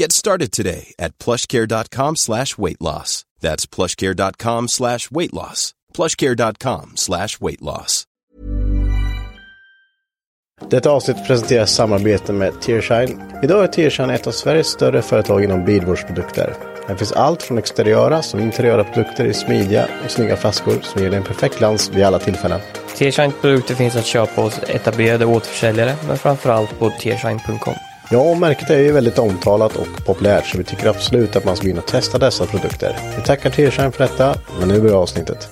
Get started today at plushcare.com slash weight loss. That's plushcare.com slash weight loss. plushcare.com slash weight loss. Detta avsnitt presenteras samarbete med Tearshine. Idag är Tearshine ett av Sveriges större företag inom bilvårdsprodukter. Här finns allt från exteriöra som interiöra produkter i smidiga och snygga flaskor som ger dig en perfekt glans vid alla tillfällen. T-Shine produkter finns att köpa hos etablerade återförsäljare men framförallt på tshine.com. Ja, och märket är ju väldigt omtalat och populärt så vi tycker absolut att man ska gå in och testa dessa produkter. Vi tackar Tearshine för detta, men nu börjar avsnittet.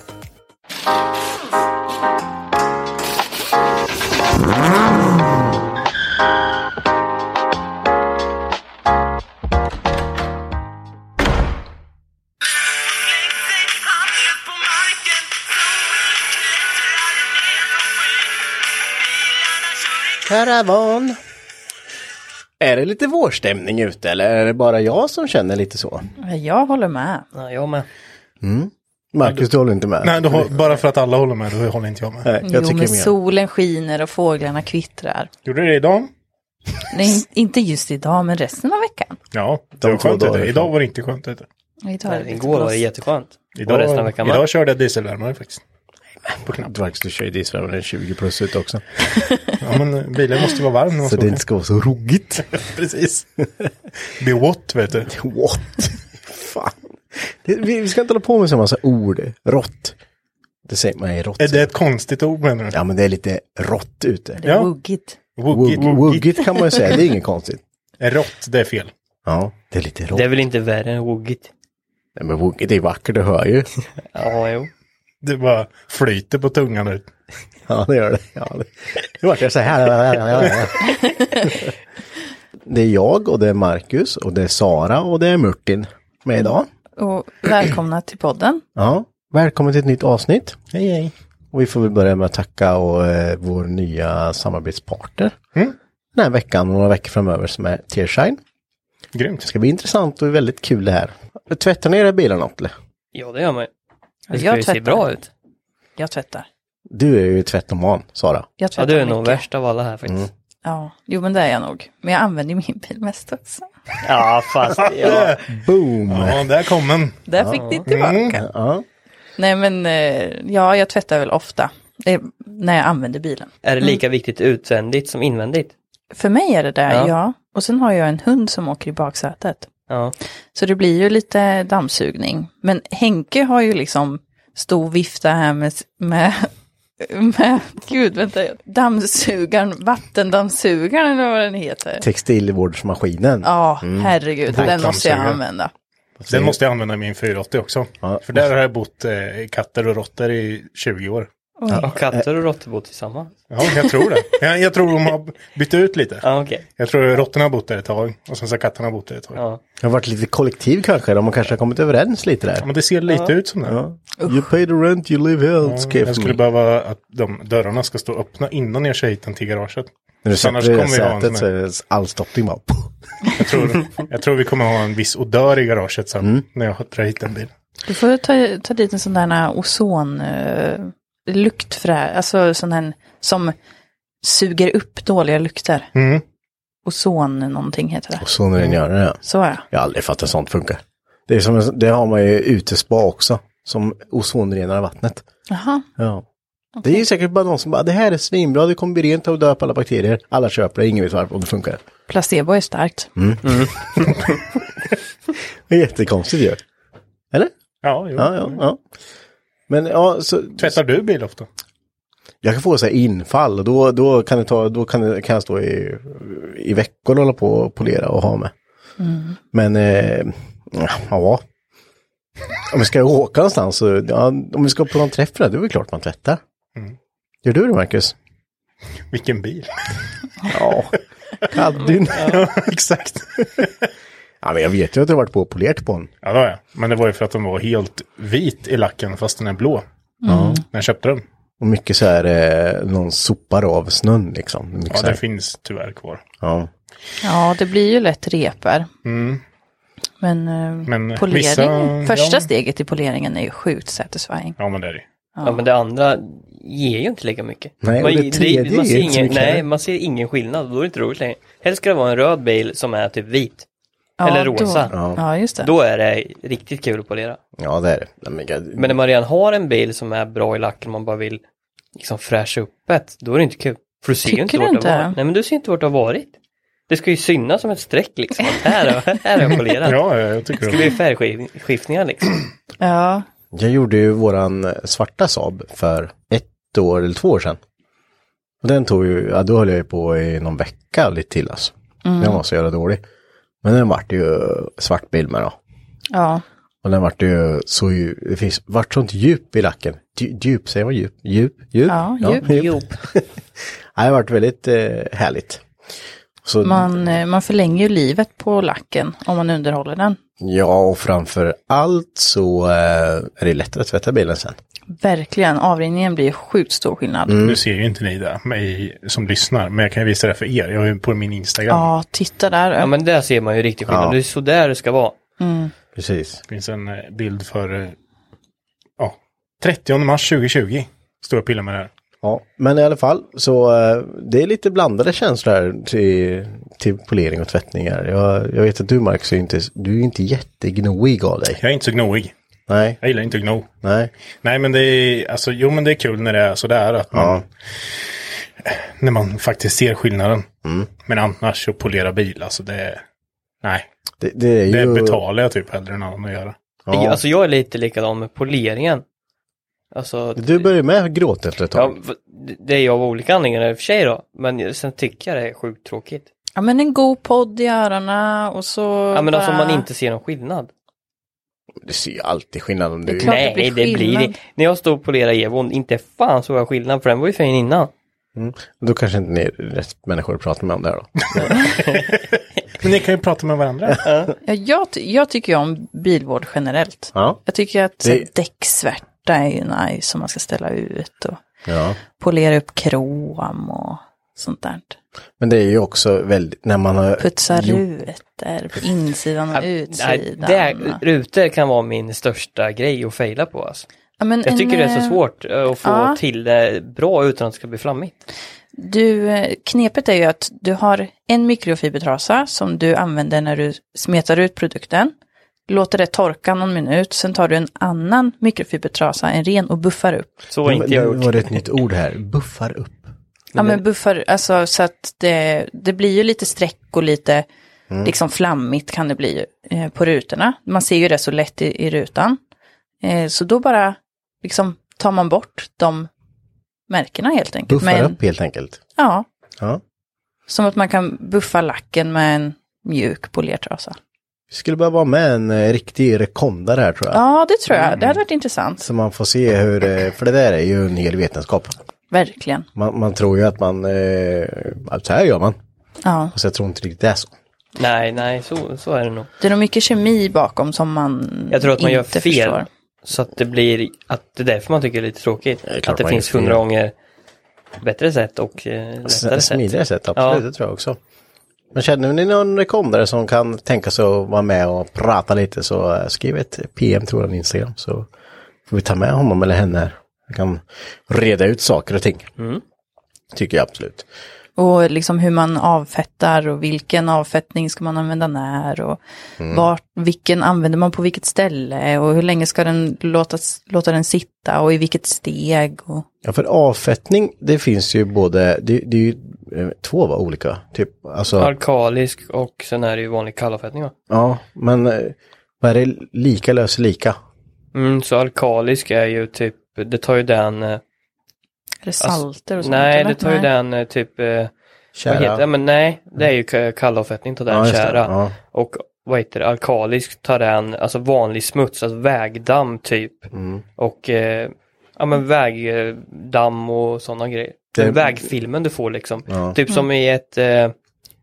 Karavan. Är det lite vårstämning ute eller är det bara jag som känner lite så? Jag håller med. Ja, jag med. Marcus, du håller inte med? Nej, du har, bara för att alla håller med, då håller inte jag med. Nej, jag jo, tycker men mer. solen skiner och fåglarna kvittrar. Gjorde det idag? Nej, inte just idag, men resten av veckan. Ja, det De var skönt ute. Idag var det inte skönt ute. Idag Igår var det jätteskönt. Idag, och resten av veckan med. idag körde jag dieselvärmare faktiskt. På knapp. Du faktiskt du kör ju dieselvärmare 20 plus ut också. Ja, men bilen måste vara varm. Så ska det inte ska vara så ruggigt. Precis. Be what, vet du. What? Fan. Det, vi, vi ska inte hålla på med så massa ord. Rått. Det säger man är rått. Är det ett konstigt ord menar du? Ja, men det är lite rått ute. Det är Ja. wuggigt. Woogigt. Wug- Wuggigt kan man ju säga, det är inget konstigt. Rått, det är fel. Ja, det är lite rått. Det är väl inte värre än woogigt? Nej, men wuggigt är vackert, du hör ju. Ja, jo. Det bara flyter på tungan ut. Ja, det gör det. Ja, det. Nu vart jag så här. Det är jag och det är Marcus och det är Sara och det är Murtin med idag. Och välkomna till podden. Ja, välkommen till ett nytt avsnitt. Hej, hej. Och vi får väl börja med att tacka och, eh, vår nya samarbetspartner. Mm. Den här veckan och några veckor framöver som är Tearshine. Det Grymt. ska bli intressant och väldigt kul det här. Tvättar ni era bilar något eller? Ja, det gör man ju. Det ska Jag ju se tvättar. bra ut. Jag tvättar. Du är ju tvättoman, Sara. Jag Ja, tvättar du är nog mycket. värst av alla här faktiskt. Mm. Ja, jo men det är jag nog. Men jag använder ju min bil mest också. Ja, fast ja. Boom! Ja, där kom den. Där fick ni tillbaka. Ja. Nej men, eh, ja jag tvättar väl ofta. Eh, när jag använder bilen. Är det lika viktigt utvändigt som invändigt? För mig är det det, Ja. ja. Och sen har jag en hund som åker i baksätet. Ja. Så det blir ju lite dammsugning. Men Henke har ju liksom stor vifta här med, med, med gud vänta, dammsugaren, vattendammsugaren eller vad den heter. Textilvårdsmaskinen. Ja, herregud, den måste jag använda. Den måste jag använda i min 480 också. Ja. För där har jag bott eh, katter och råttor i 20 år. Och katter och råttor bor tillsammans? Ja, jag tror det. Jag, jag tror de har bytt ut lite. Ja, okej. Jag tror råttorna har bott där ett tag och sen så har katterna bott där ett tag. Ja. Ja. Det har varit lite kollektiv kanske, de har kanske kommit överens lite där. men det ser lite ut som det. Ja. You pay the rent, you live here. Ja, jag skulle behöva att de dörrarna ska stå öppna innan jag kör hit den till garaget. När du Så annars sätter dig i kommer vi ha en sätet så är det all stoppning bara. Jag tror, jag tror vi kommer ha en viss odör i garaget sen Mm. när jag drar hit en bil. Du får ta, ta dit en sån där ozon, eh, luktfrä, alltså sån här som suger upp dåliga lukter. Mm. Ozon någonting heter det. Det. Ja. Så ja. Jag har aldrig fattat att sånt funkar. Det, är som, en- det har man ju utespa också. Som ozonrenar vattnet. Jaha. Ja. Det är ju säkert bara någon som bara, det här är svinbra, det kommer bli rent och dö på alla bakterier. Alla köper det, ingen vet varför, om det funkar. Placebo är starkt. Det är jättekonstigt ju. Eller? Ja, jo. Ja, ja, ja. Men ja, så, Tvättar du bil ofta? jag kan få så här infall och då, då kan det ta, då kan, det, kan jag stå i, i veckor och hålla på och polera och ha med. Men, eh, ja. Om vi ska åka någonstans så, ja, om vi ska på någon träff, då är det väl klart man tvättar. Gör du det, Marcus? Vilken bil? Ja, Caddyn. ja, exakt. Ja, men jag vet ju att du har varit på och polerat på en. Ja, det var jag. Men det var ju för att den var helt vit i lacken fast den är blå. Ja. När jag köpte den. Och mycket så här, eh, någon sopar av snön liksom. Mycket Ja, här. det finns tyvärr kvar. ja. Ja, det blir ju lätt repor. Mm. Men, eh, Men polering, vissa- första ja. steget i poleringen är ju sjukt satisfying. Ja, men det är det. Ja. men det andra ger ju inte lika mycket. Nej, man, det tredje man ser ger inte så ingen, mycket Nej, man ser ingen skillnad. Då är det inte roligt längre. Helst ska det vara en röd bil som är typ vit. Ja, Eller då- rosa. Ja. Ja, just det. Då är det riktigt kul att polera. ja, det är det. Nej, Men, jag- Men när man redan har en bil som är bra i lacken och man bara vill liksom fräscha upp det, då är det inte kul. För du ser ju inte Tycker vart du har inte? varit. Nej men du ser inte vart det har varit. Det ska ju synas som ett streck liksom. Att här, har- här har jag polerat. Ja, jag Det tycker ska det. bli färgskiftningar liksom. Ja, Jag gjorde ju våran svarta Saab för ett år eller två år sedan. Och den tog ju, ja då höll jag ju på i någon vecka lite till alltså. Den var så jävla dålig. Men den vart ju svart bil med då. ja. Och den vart ju så ju, det finns, vart sånt djup i lacken. Dju- Djup, säger man djup? Djup? Djup? Ja, djup. Djup. Ja, det vart väldigt eh, härligt. Så, Man, eh, man förlänger ju livet på lacken om man underhåller den. Ja, och framför allt så eh, är det lättare att tvätta bilen sen. Verkligen, avrinningen blir sjukt stor skillnad. Mm. Nu ser ju inte ni det, mig som lyssnar. Men jag kan visa det för er. Jag ju på min Instagram. Ja, titta där. Ja men där ser man ju riktigt skillnad. Ja. Det är så där det ska vara. Precis. Det finns en eh, bild för ja, 30 mars 2020. Står jag och pillar med det här. Ja, men i alla fall så eh, det är lite blandade känslor här till, till polering och tvättningar. Jag, jag vet att du Marcus är inte, du är inte jättegnoig av dig. Jag är inte så gnoig. Nej, Jag gillar inte att gno. nej. Nej men det är, alltså, jo men det är kul när det är sådär att man, Ja. när man faktiskt ser skillnaden. Mm. Men annars att polera bil, alltså det är, nej. Det, det är ju... Det betalar jag typ hellre än att göra. Ja. Alltså jag är lite likadan med poleringen. Alltså, Du började med gråta efter ett ja, tag. v- det är ju av olika anledningar i och för sig då. Men sen tycker jag det är sjukt tråkigt. Ja, men en god podd i öronen och så Ja men alltså om man inte ser någon skillnad. Det ser ju alltid skillnad om Det du... det Nej, blir det blir det. När jag stod och polerade Evon, inte fan såg jag skillnad för den var ju fin innan. Då kanske inte ni är rätt människor att prata med om det här då. Men ni kan ju prata med varandra. Ja, jag, ty- jag tycker ju om bilvård generellt. Ja. Jag tycker att Det- det... däcksvärta är ju nice som man ska ställa ut och ja. polera upp krom och sånt där. Men det är ju också väldigt, när man har... Putsa gjort- rutor på insidan och utsidan. det, rutor kan vara min största grej att fejla på alltså. Ja, men Jag en, tycker det är så eh, svårt eh, att få ja. till det bra utan att det ska bli flammigt. Du, eh, knepet är ju att du har en mikrofibertrasa som du använder när du smetar ut produkten. Låter det torka någon minut, sen tar du en annan mikrofibertrasa, en ren och buffar upp. Så har inte Nu jag var gjort. det ett nytt ord här. Buffar upp. Ja men buffar, alltså så att det, det blir ju lite streck och lite liksom flammigt kan det bli eh, på rutorna. Man ser ju det så lätt i, i rutan. Eh, så då bara liksom tar man bort de märkena helt enkelt. Buffar Med en- upp helt enkelt. Ja, Ja. som att man kan buffa lacken med en mjuk polertrasa. Vi skulle behöva ha med en eh, riktig rekondare här tror jag. Ja, det tror jag. Det hade varit intressant. Så man får se hur, eh, för det där är ju en hel vetenskap. Verkligen. Man, man tror ju att man, eh, att så här gör man. Ja, Och så jag tror inte riktigt det är så. Nej, nej, så, så är det nog. det är nog mycket kemi bakom som man Jag tror att man gör fel. förstår. Så att det blir, att det är därför man tycker det är lite tråkigt. klart att det finns hundra gånger bättre sätt och eh, lättare sätt. Smidigare sätt, absolut, Ja. det tror jag också. Men känner ni någon rekondare som kan tänka sig att vara med och prata lite så eh, skriv ett PM till vår Instagram så får vi ta med honom eller henne Man kan reda ut saker och ting. Tycker jag absolut. Och liksom hur man avfettar och vilken avfettning ska man använda när och vart, vilken använder man på vilket ställe och hur länge ska den låta, låta den sitta och i vilket steg. Och, Ja, för avfettning, det finns ju både, det, det är ju två va, olika, typ, alltså, Alkalisk och sen är det ju vanlig kallavfettning va? ja, men eh, vad är det lika löser lika? Mm, så alkalisk är ju typ, det tar ju den, eh, är det salter och sånt? nej eller? det tar ju den eh, typ, eh, Kära. vad heter det? Men nej, det är ju ka- kallavfettning tar den Ja, kära. ja. Och vad heter det, alkalisk tar den, alltså vanlig smuts, alltså vägdamm typ. Mm. Och eh, ja men vägdamm och sådana grejer. Det- Den vägfilmen du får liksom. Ja. Typ som i ett, eh,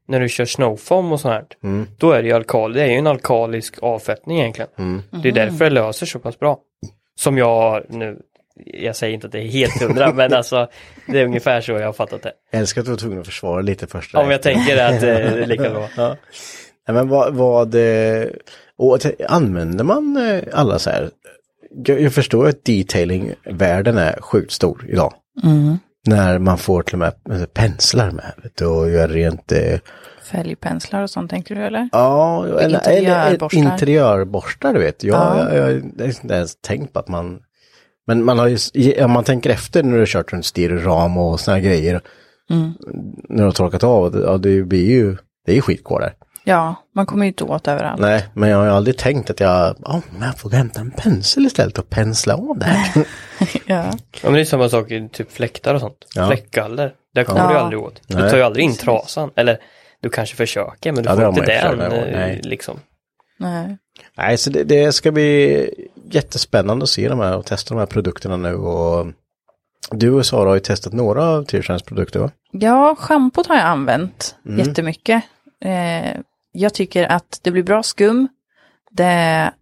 när du kör snowfoam och sånt här. Mm. Då är det ju alkali, det är ju en alkalisk avfettning egentligen. Mm. Det är därför det löser så pass bra. Som jag nu, jag säger inte att det är helt hundra, men alltså det är ungefär så jag har fattat det. Jag älskar att du var tvungen att försvara lite först. Om jag tänker att eh, det är lika bra. Ja. Nej, men vad, vad eh, och använder man eh, alla så här? Jag, jag förstår att detailing-världen är sjukt stor idag. När man får till och med eh, penslar med du, och gör rent eh, Fälgpenslar och sånt tänker du eller? Ja, eller, eller Interiörborstar. interiörborstar du vet. Jag, Ja. jag, jag har inte ens tänkt på att man... Men man har ju, om man tänker efter när du har kört runt stereoram och såna här grejer. Mm. När du har torkat av, ja det blir ju, det är ju skitkol där. Ja, man kommer ju inte åt överallt. Nej, men jag har ju aldrig tänkt att jag, ja, men jag får hämta en pensel istället och pensla av det här. Ja. Ja men det är samma sak i typ fläktar och sånt. Ja. Fläckgaller. Där kommer Ja. du aldrig åt. Du tar ju aldrig in trasan. Eller du kanske försöker men du Ja, får inte den. eh, Nej. Liksom. Nej. Nej, så det, det ska bli jättespännande att se de här och testa de här produkterna nu och du och Sara har ju testat några av Tirshans produkter va? Ja, schampot har jag använt jättemycket. Eh, jag tycker att det blir bra skum. Det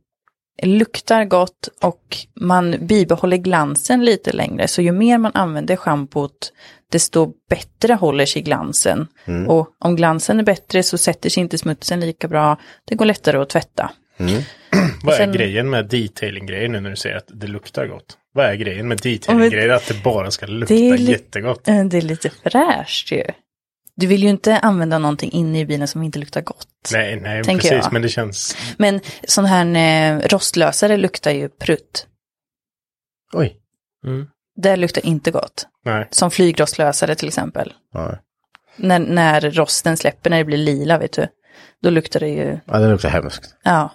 luktar gott och man bibehåller glansen lite längre. Så ju mer man använder schampot, desto bättre håller sig glansen. Och om glansen är bättre så sätter sig inte smutsen lika bra. Det går lättare att tvätta. Vad är Sen- grejen med detailing-grejen nu när du säger att det luktar gott? Vad är grejen med detailing-grejen? Att det bara ska lukta Det li- jättegott? Det är lite fräscht ju. Du vill ju inte använda någonting inne i bilen som inte luktar gott. Nej, nej, Tänker precis. jag. Men det känns... Men sån här eh, rostlösare luktar ju prutt. Oj. Det luktar inte gott. Nej. Som flygrostlösare till exempel. Ja, När, när rosten släpper, när det blir lila, vet du. Då luktar det ju, ja det luktar hemskt. ja.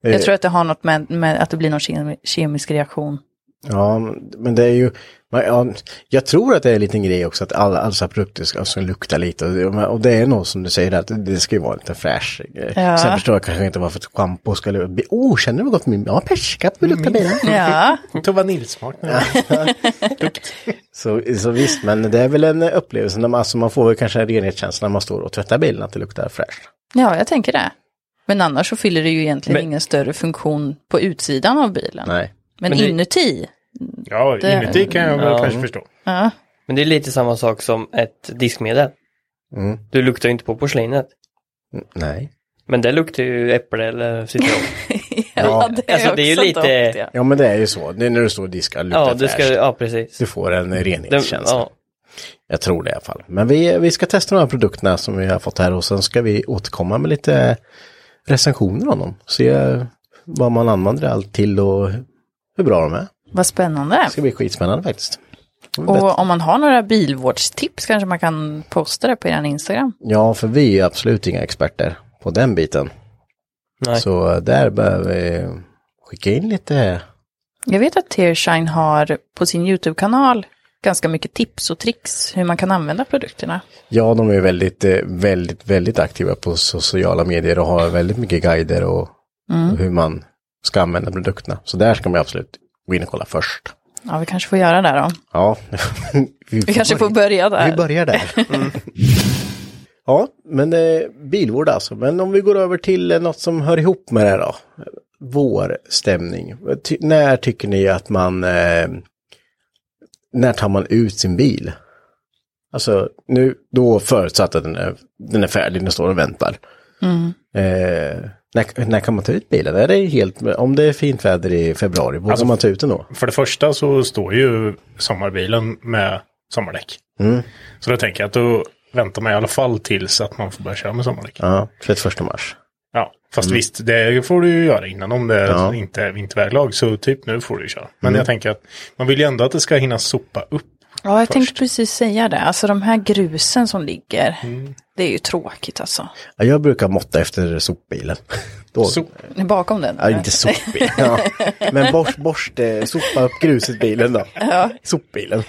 Jag tror att det har något med, med att det blir någon kemi, kemisk reaktion. Ja, men det är ju, ja, jag tror att det är en liten grej också att alla, alla så här produkter ska, ska lukta lite och, och det är nog som du säger att det, ska ju vara lite fräsch. Ja. Sen förstår jag kanske inte varför ett schampo ska lukta, oh känner du vad gott min, ja perska på lukta bilen. Ja, tog vaniljsmak. Så, så visst, men det är väl en upplevelse, när man, alltså man får väl kanske en renhetskänsla när man står och tvättar bilen att det luktar fräscht. ja, jag tänker det. Men annars så fyller det ju egentligen Men- ingen större funktion på utsidan av bilen. Nej. Men, Men det- inuti, Ja, Det- inuti kan jag väl Ja. kanske förstå. ja. Men det är lite samma sak som ett diskmedel. Mm. Du luktar ju inte på porslinet. Nej. Men det luktar ju äpple eller citron. ja, det är, Alltså, det är ju också lite- doft, ja. Ja men det är ju så, det är när du står och diskar luktar ja, du ska, ja precis. Du får en Den, renhetskänsla. ja. Jag tror det i alla fall. Men vi, vi ska testa de här produkterna som vi har fått här och sen ska vi återkomma med lite recensioner om dem. Se vad man använder allt till och hur bra de är. Vad spännande. Det ska bli skitspännande faktiskt. Och om man har några bilvårdstips kanske man kan posta det på er Instagram. Ja, för vi är absolut inga experter på den biten. Nej. Så där behöver vi skicka in lite. Jag vet att Tearshine har på sin YouTube-kanal ganska mycket tips och tricks hur man kan använda produkterna. Ja, de är väldigt, eh, väldigt, väldigt aktiva på sociala medier och har väldigt mycket guider och, och hur man ska använda produkterna. Så där ska man absolut gå in och kolla först. Ja, vi kanske får göra det då. Ja, Vi kanske får börja där. Vi börjar där. ja, men eh, bilvård alltså. Men om vi går över till eh, något som hör ihop med det här då. Vårstämning. Ty- när tycker ni att man... Eh, när tar man ut sin bil? Alltså, nu, då förutsatt att den är, den är färdig, den står och väntar. Eh, när, när kan man ta ut bilen? Är det helt, om det är fint väder i februari, vågar Alltså- man ta ut den då? För det första så står ju sommarbilen med sommardäck. Mm. Så då tänker jag att då väntar man i alla fall tills att man får börja köra med sommardäck. Ja, 31 mars. Ja, fast visst, det får du ju göra innan om det Ja. inte är vinterväglag. Så typ nu får du ju köra. Men jag tänker att man vill ju ändå att det ska hinna sopa upp. Ja, jag Först. tänkte precis säga det. Alltså de här grusen som ligger, Mm. Det är ju tråkigt alltså. Ja, jag brukar måtta efter sopbilen. Då, Så, Bakom den? Ja, inte sopbil. Ja. Men borst, borst, sopa upp gruset bilen då. Sopbilen.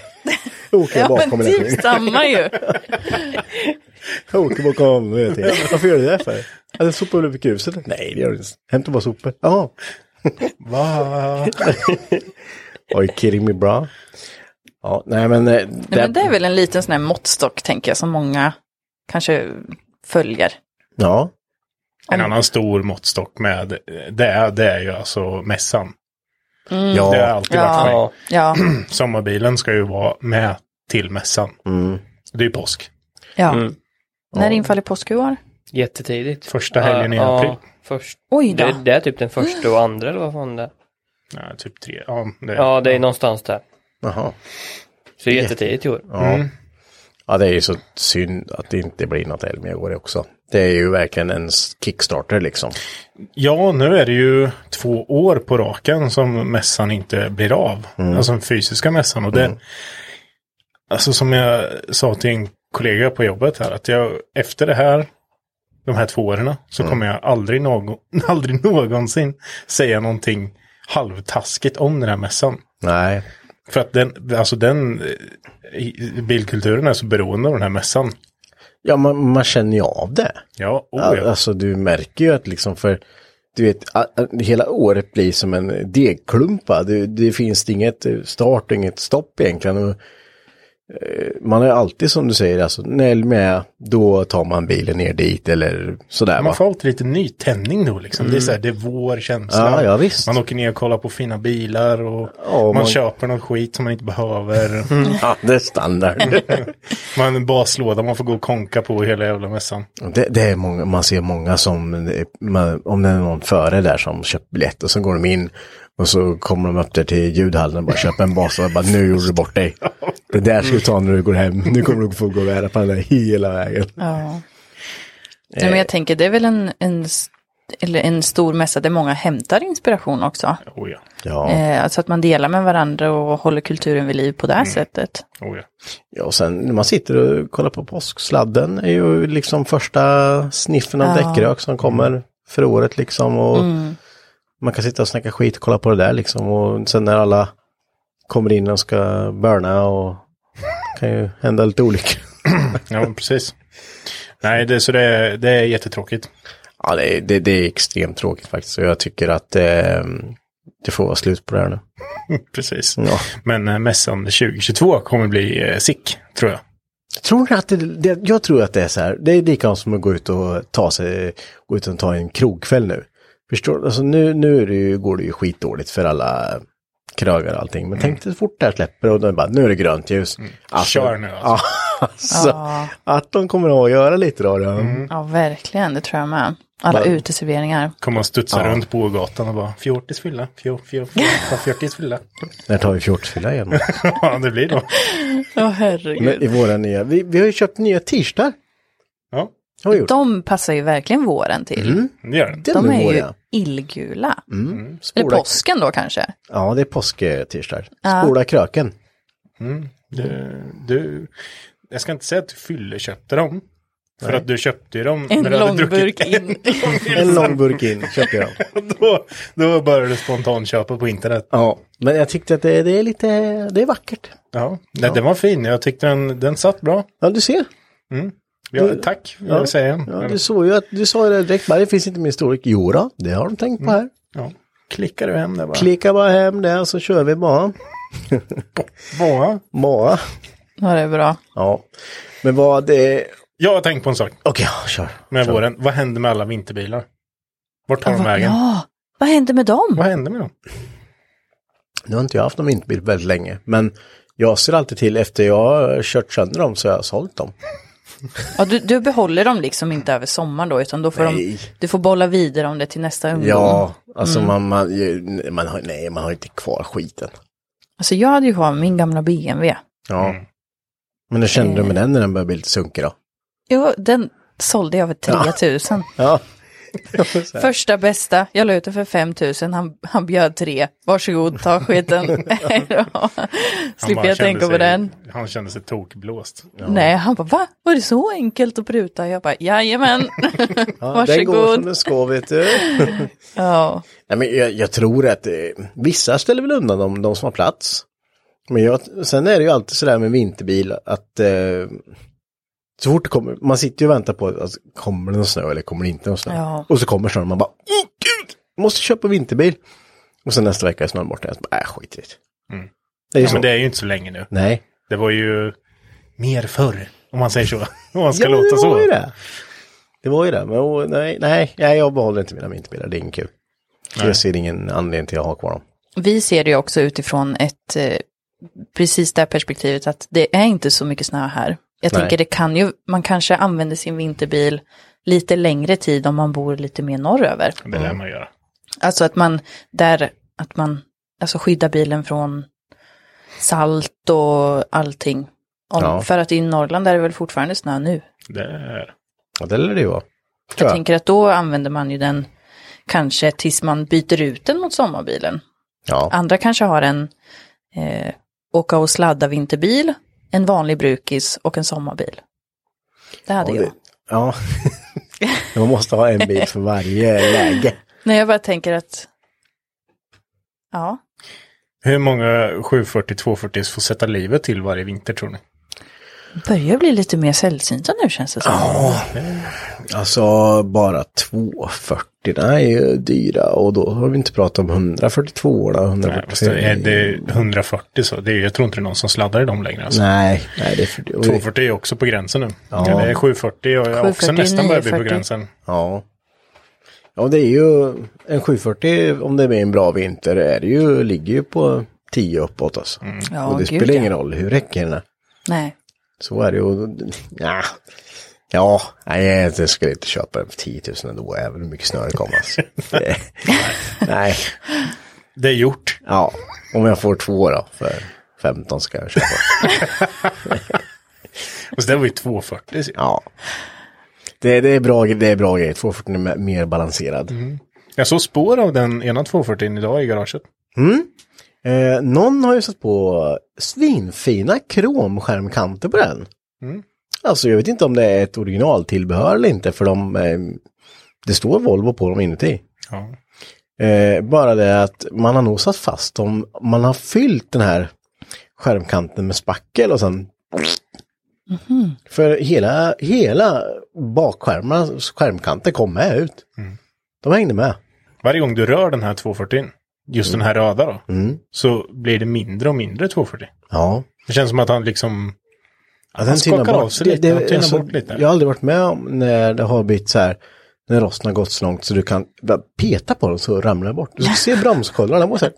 Jag åker Ja, bakom men typ samma ju. Jag åker bakom tiden. Varför gör du det för? Ja, det sopar väl upp gruset? Nej, det gör det inte. Hämta bara sopor. Jaha. va? Are you kidding me bra? Ja, nej men... eh, Nej, men det är väl en liten sån här måttstock tänker jag som många kanske följer. Ja, En annan stor måttstock med det är, det är ju alltså mässan. Mm. ja. Det har alltid varit för mig. Ja, Ja, Sommarbilen ska ju vara med till mässan. Mm. Det är ju påsk. ja. Mm. När infaller påsk i år? jättetidigt. Första helgen i Ja, april. Ja, först. Oj då. Det, det är typ den första och andra eller vad fan det är. Ja, typ tre. Ja, det, Ja, det är någonstans där. Jaha. Så det är jättetidigt i år. Ja. Mm. ja, det är ju så synd att det inte blir något Elmia i år också. Det är ju verkligen en kickstarter liksom. Ja, nu är det ju två år på raken som mässan inte blir av. Alltså den fysiska mässan. Och det, Alltså som jag sa till en kollega på jobbet här, att jag efter det här, de här två åren, så kommer jag aldrig, någon, aldrig någonsin säga någonting halvtaskigt om den här mässan. Nej, För att den, alltså den, eh, bilkulturen är så beroende av den här mässan. ja man, man känner ju av det. Ja, oh, Ja. Alltså du märker ju att liksom för du vet, hela året blir som en degklumpa. Det, det finns inget start och inget stopp egentligen. Eh, man är alltid som du säger, alltså när med, då tar man bilen ner dit eller sådär va. Man får alltid lite nytändning då liksom. Det är så här, det är vår känsla. Ja, ja, visst. Man åker ner och kollar på fina bilar och Ja, man, man- köper något skit som man inte behöver. Ja, det är standard. man har en baslåda man får gå och konka på hela jävla mässan. det, det är många, man ser många som, man, om det är någon före där som köpt biljett och så går de in och så kommer de upp där till ljudhallen och bara köper en bas och bara nu gjorde du bort dig. Det där ska du ta när du går hem. Nu kommer du få gå och bära på den där hela vägen. Ja. Nej, men jag tänker det är väl en, en, eller en stor mässa där många hämtar inspiration också. Oh ja, Ja. Eh, alltså att man delar med varandra och håller kulturen vid liv på det här sättet. oh ja. Ja, och sen när man sitter och kollar på påsksladden är ju liksom första sniffen av Ja. däckrök som kommer för året liksom. Och Man kan sitta och snacka skit och kolla på det där liksom. Och sen när alla kommer in och ska burna och kan ju hända lite olyckor. Ja, precis. Nej, det, så det, är- det är jättetråkigt. Ja, det det, det är extremt tråkigt faktiskt. Och jag tycker att eh, det får vara slut på det här nu. precis. Ja. Men äh, mässan 2022 kommer bli äh, sick, tror jag. Tror ni att det, det, jag tror att det är så här, det är likadant som att gå ut och ta sig, gå ut och ta en krogkväll nu. Förstår? Alltså nu, nu är det ju, går det ju skitdåligt för alla krögar och allting. Men tänk dig så fort det här släpper och de bara, nu är det grönt ljus. Alltså, Kör nu, alltså. Ja, alltså, Att de kommer att göra lite då. då. Ja, verkligen, det tror jag med. Alla Bara- uteserveringar. Kommer man studsa Ja. runt på gatan och bara fjortis fylla, fjor, fjor, fjor, fjortis fylla. När tar vi fjortisfylla igen? ja, det blir då. Ja, herregud. Men I våra nya, vi, vi har ju köpt nya t-shirtar. Ja, Har vi gjort. De passar ju verkligen våren till. det gör den. De är ju illgula. Eller Spola, påsken då kanske. ja, det är påsk-t-shirtar. Ja. Spola kröken. Du, du, jag ska inte säga att du fylleköpte dem. För att du köpte dem En när du hade långburk druckit in. En lång burk in köpte jag. dem. då, då började du spontanköpa på internet. Ja, men jag tyckte att det, det är lite, det är vackert. Ja, ja. den var fin. Jag tyckte den, den satt bra. Ja, du ser. Ja, tack, vill jag säga. Ja, du såg ju att, du sa ju det direkt, bara, det finns inte min storlek. Jo då, det har de tänkt på här. Ja. Klickar du hem det bara? Klicka bara hem det så kör vi bara. Bara. Bara. Ja, det är bra. Ja. Men vad det... Jag har tänkt på en sak Okej, ja, kör. med kör. våren. Vad händer med alla vinterbilar? Vart tar de vägen? Ja, vad hände med dem? Vad händer med dem? Nu har inte jag haft någon vinterbil väldigt länge, men jag ser alltid till efter jag har kört sönder dem så har jag sålt dem. Ja, du, du behåller dem liksom inte över sommaren då, utan då får de, du får bolla vidare om det till nästa ungdom. Ja, alltså Mm. man, man, ju- man har, nej, man har inte kvar skiten. Alltså jag hade ju kvar min gamla BMW. Ja. Men hur kände du Eh. med den när den började bli lite sunkig då? Jo, den sålde jag för 3000. Ja. Första bästa, jag la ut det för 5000, han, han bjöd tre. Varsågod, ta skiten. Slipper jag tänka på sig- den. Han kände sig tokblåst. Nej, han bara, va? Var det så enkelt att pruta? Jag bara, jajamän. Ja, den går som Varsågod. den ska vet du. Ja, Nej, men jag, jag tror att eh, vissa ställer väl undan de, de som har plats. Men jag, sen är det ju alltid sådär med vinterbil att eh, så fort det kommer, man sitter ju och väntar på att kommer det någon snö eller kommer det inte någon snö. Ja. Och så kommer snön och man bara, åh gud, måste köpa vinterbil. Och sen nästa vecka är snön borta. Jag bara, äh, skit i det. Mm. Det är ju Ja, så. men det är ju inte så länge nu. Nej. Det var ju mer förr, om man säger så. Om man ska ja, låta det så. var ju det. Det var ju det. Men åh, nej, nej, nej, jag behåller inte mina vinterbilar. Det är ingen kul. Nej. jag ser ingen anledning till att ha kvar dem. vi ser det ju också utifrån ett, eh, precis det här perspektivet att det är inte så mycket snö här. Jag Nej. tänker det kan ju, man kanske använder sin vinterbil lite längre tid om man bor lite mer norröver. Det lär man göra. Alltså att man, där, att man, alltså skyddar bilen från salt och allting. Om, Ja. För att i Norrland är det väl fortfarande snö nu. Det är... Ja, det lär det ju vara. Jag jag. tänker att då använder man ju den kanske tills man byter ut den mot sommarbilen. Ja. Andra kanske har en eh, åka och sladda vinterbil, en vanlig brukis och en sommarbil. Det hade Ja, jag. det- Ja. Man måste ha en bil för varje läge. Nej, jag bara tänker att, ja, Hur många 740-240 får sätta livet till varje vinter tror ni? Börjar bli lite mer sällsynta nu känns det som. Alltså bara 240, det är ju dyra och då har vi inte pratat om 142 och Nej, fast det är det 140 så. Det är, jag tror inte det är någon som sladdar i dem längre. Alltså. Nej, nej det är för 240 är också på gränsen nu. Ja. Ja. Det är 740 och jag har också 740, nästan börjat bli på 940. gränsen. Ja. Ja, det är ju en 740 om det är en bra vinter är det ju, ligger ju på 10 uppåt alltså. Ja, och det gud, spelar ja. ingen roll hur räcker den är. Nej. Så är det ju. Ja, ja nej, jag skulle inte köpa den för 10 000 ändå, även hur mycket snö det kommer. Alltså. Det- nej, Det är gjort. ja, om jag får två då för 15 ska jag köpa. Och så det var ju 240. så. Ja. Det, det, är bra, det är bra grejer, 240 är mer balanserad. Jag såg spår av den ena 240 idag i garaget. Eh, någon har ju satt på svinfina kromskärmkanter på den. Alltså jag vet inte om det är ett originaltillbehör eller inte för de, eh, det står Volvo på dem inuti. Ja. Eh, bara det att man har nog satt fast dem, man har fyllt den här skärmkanten med spackel och sen För hela, hela bakskärmarnas skärmkanter kom med ut. De hängde med. Varje gång du rör den här 240, just den här röda då, så blir det mindre och mindre 240. Ja. Det känns som att han liksom... Ja, han tinnar skakar av sig lite, han tinnar alltså, bort lite. Jag har aldrig varit med om när det har blivit så här, när rosten har gått så långt så du kan peta på den så ramlar den bort. Du ska se bromskollarna, den var så här,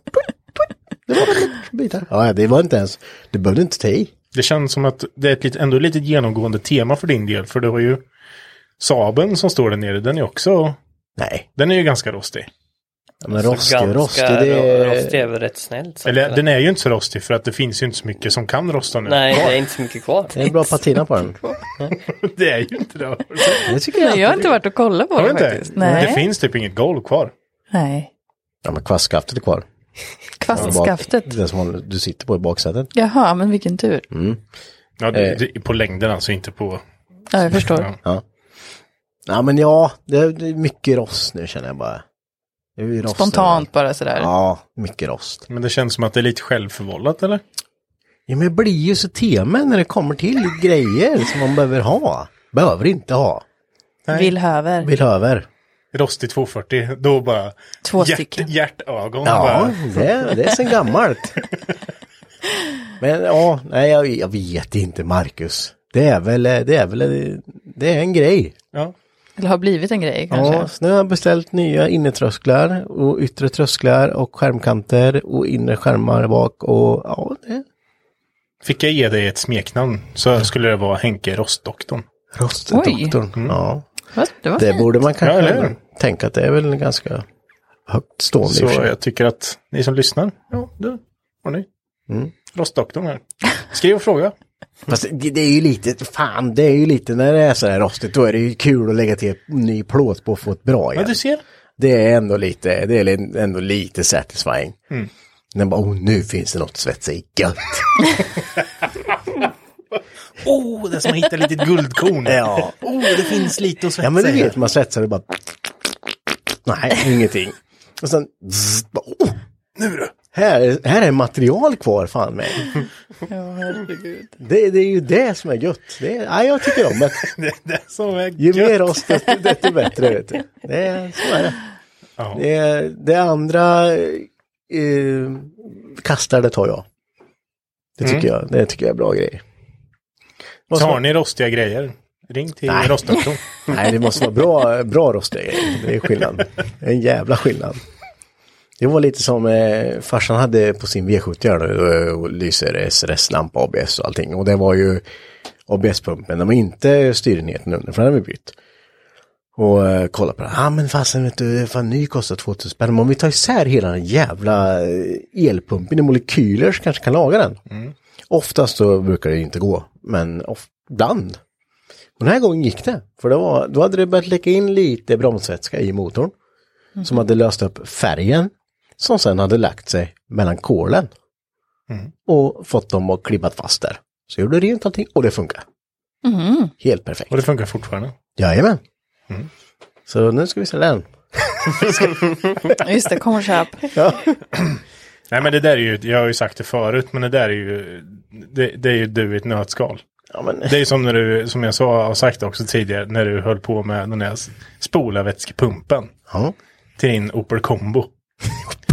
det var bitar. Ja, det var inte ens, du behövde inte ta i. Det känns som att det är ett ändå ett litet genomgående tema för din del, för det var ju Saben som står där nere, den är också, Nej, den är ju ganska rostig. Ja, men Så rostig, ganska rostig, det är... Rostig är väl rätt snällt sagt, Eller eller? den är ju inte så rostig för att det finns ju inte så mycket som kan rosta nu. Nej, det är inte så mycket kvar. Det är bra patina på den. det är ju inte det. Det tycker jag. Nej, jag har inte varit och kollat på inte? faktiskt. Nej. Det finns typ inget golv kvar. Nej. Ja, men kvastskaftet är kvar. Kvastskaftet. Det som du sitter på i baksätet. Jaha, men vilken tur. Ja, det, Eh. det, på längden alltså, inte på... Ja, jag förstår. Ja. Ja. Ja, men ja, det är mycket rost nu känner jag bara. Det rost Spontant bara sådär. Ja, mycket rost. Men det känns som att det är lite självförvållat eller? Ja, men jag blir ju så tema när det kommer till grejer som man behöver ha. Behöver inte ha. Vill höver. Vill över. Rostig 240, då bara... Två hjärt, stycken. Hjärtögon Ja, bara. det, det är sen gammalt. Men ja, nej jag, jag vet inte Marcus. Det är väl, det är väl, det är en grej. Ja. Eller har blivit en grej kanske. Ja, så nu har jag beställt nya innertrösklar och yttre trösklar och skärmkanter och inre skärmar bak och ja, det, Fick jag ge dig ett smeknamn så skulle det vara Henke Rostdoktorn. Rostdoktorn. Ja. Vad- Det Det borde man Ja, kanske hur? tänka att det är väl ganska högt stående Så jag tycker att ni som lyssnar, ja, du har ni. Mm. Rostdoktorn här. Skriv och fråga. Fast det, det är ju lite, fan det är ju lite när det är så här rostigt då är det ju kul att lägga till ny plåt på och få ett bra Ja, igen. du ser. Det är ändå lite, det är ändå lite satisfying. Mm. När bara, oh nu finns det något att svetsa i gött. Oh, det är som att hitta ett litet guldkorn. Ja. Oh, det finns lite att svetsa Ja men du i. vet, man svetsar och bara... Nej, ingenting. Och sen... zzz, bara, oh, Nu du. Här, här är material kvar fan med. Ja, herregud. Det, det är ju det som är gött. Det är, ja, jag tycker om det. Det är det som är Ju gött. mer rost desto, desto bättre. Vet du. Det är, så är det. Ja. Det, det andra eh, kastar det tar jag. Det tycker, jag, det tycker jag är bra grejer. Som- har ni rostiga grejer, ring till Nej. rostdoktorn. Nej, det måste vara bra, bra rostiga grejer. Det är skillnad. En jävla skillnad. Det var lite som eh, farsan hade på sin V70 här nu, och lyser SRS-lampa, ABS och allting. Och det var ju ABS-pumpen, den var inte styrenheten under, för den hade vi bytt. Och eh, kolla på det. Ja ah, men fasen vet du, fan ny kostar 2000 spänn. Men om vi tar isär hela den jävla eh, elpumpen i molekyler så kanske kan laga den. Oftast så brukar det inte gå, men ibland. Och den här gången gick det. För det var, då hade det börjat läcka in lite bromsvätska i motorn. Som hade löst upp färgen. Som sen hade lagt sig mellan kolen. Och fått dem att klibbat fast där. Så jag gjorde rent allting och det funkar. Helt perfekt. Och det funkar fortfarande. Jajamän. Så nu ska vi se den. Just det, kom och köp. Nej men det där är ju, jag har ju sagt det förut, men det där är ju, det, det är ju du i ett nötskal. Ja, men, Det är som när du, som jag sa, har sagt också tidigare, när du höll på med den här spolarvätskepumpen ja. till din Opel Combo.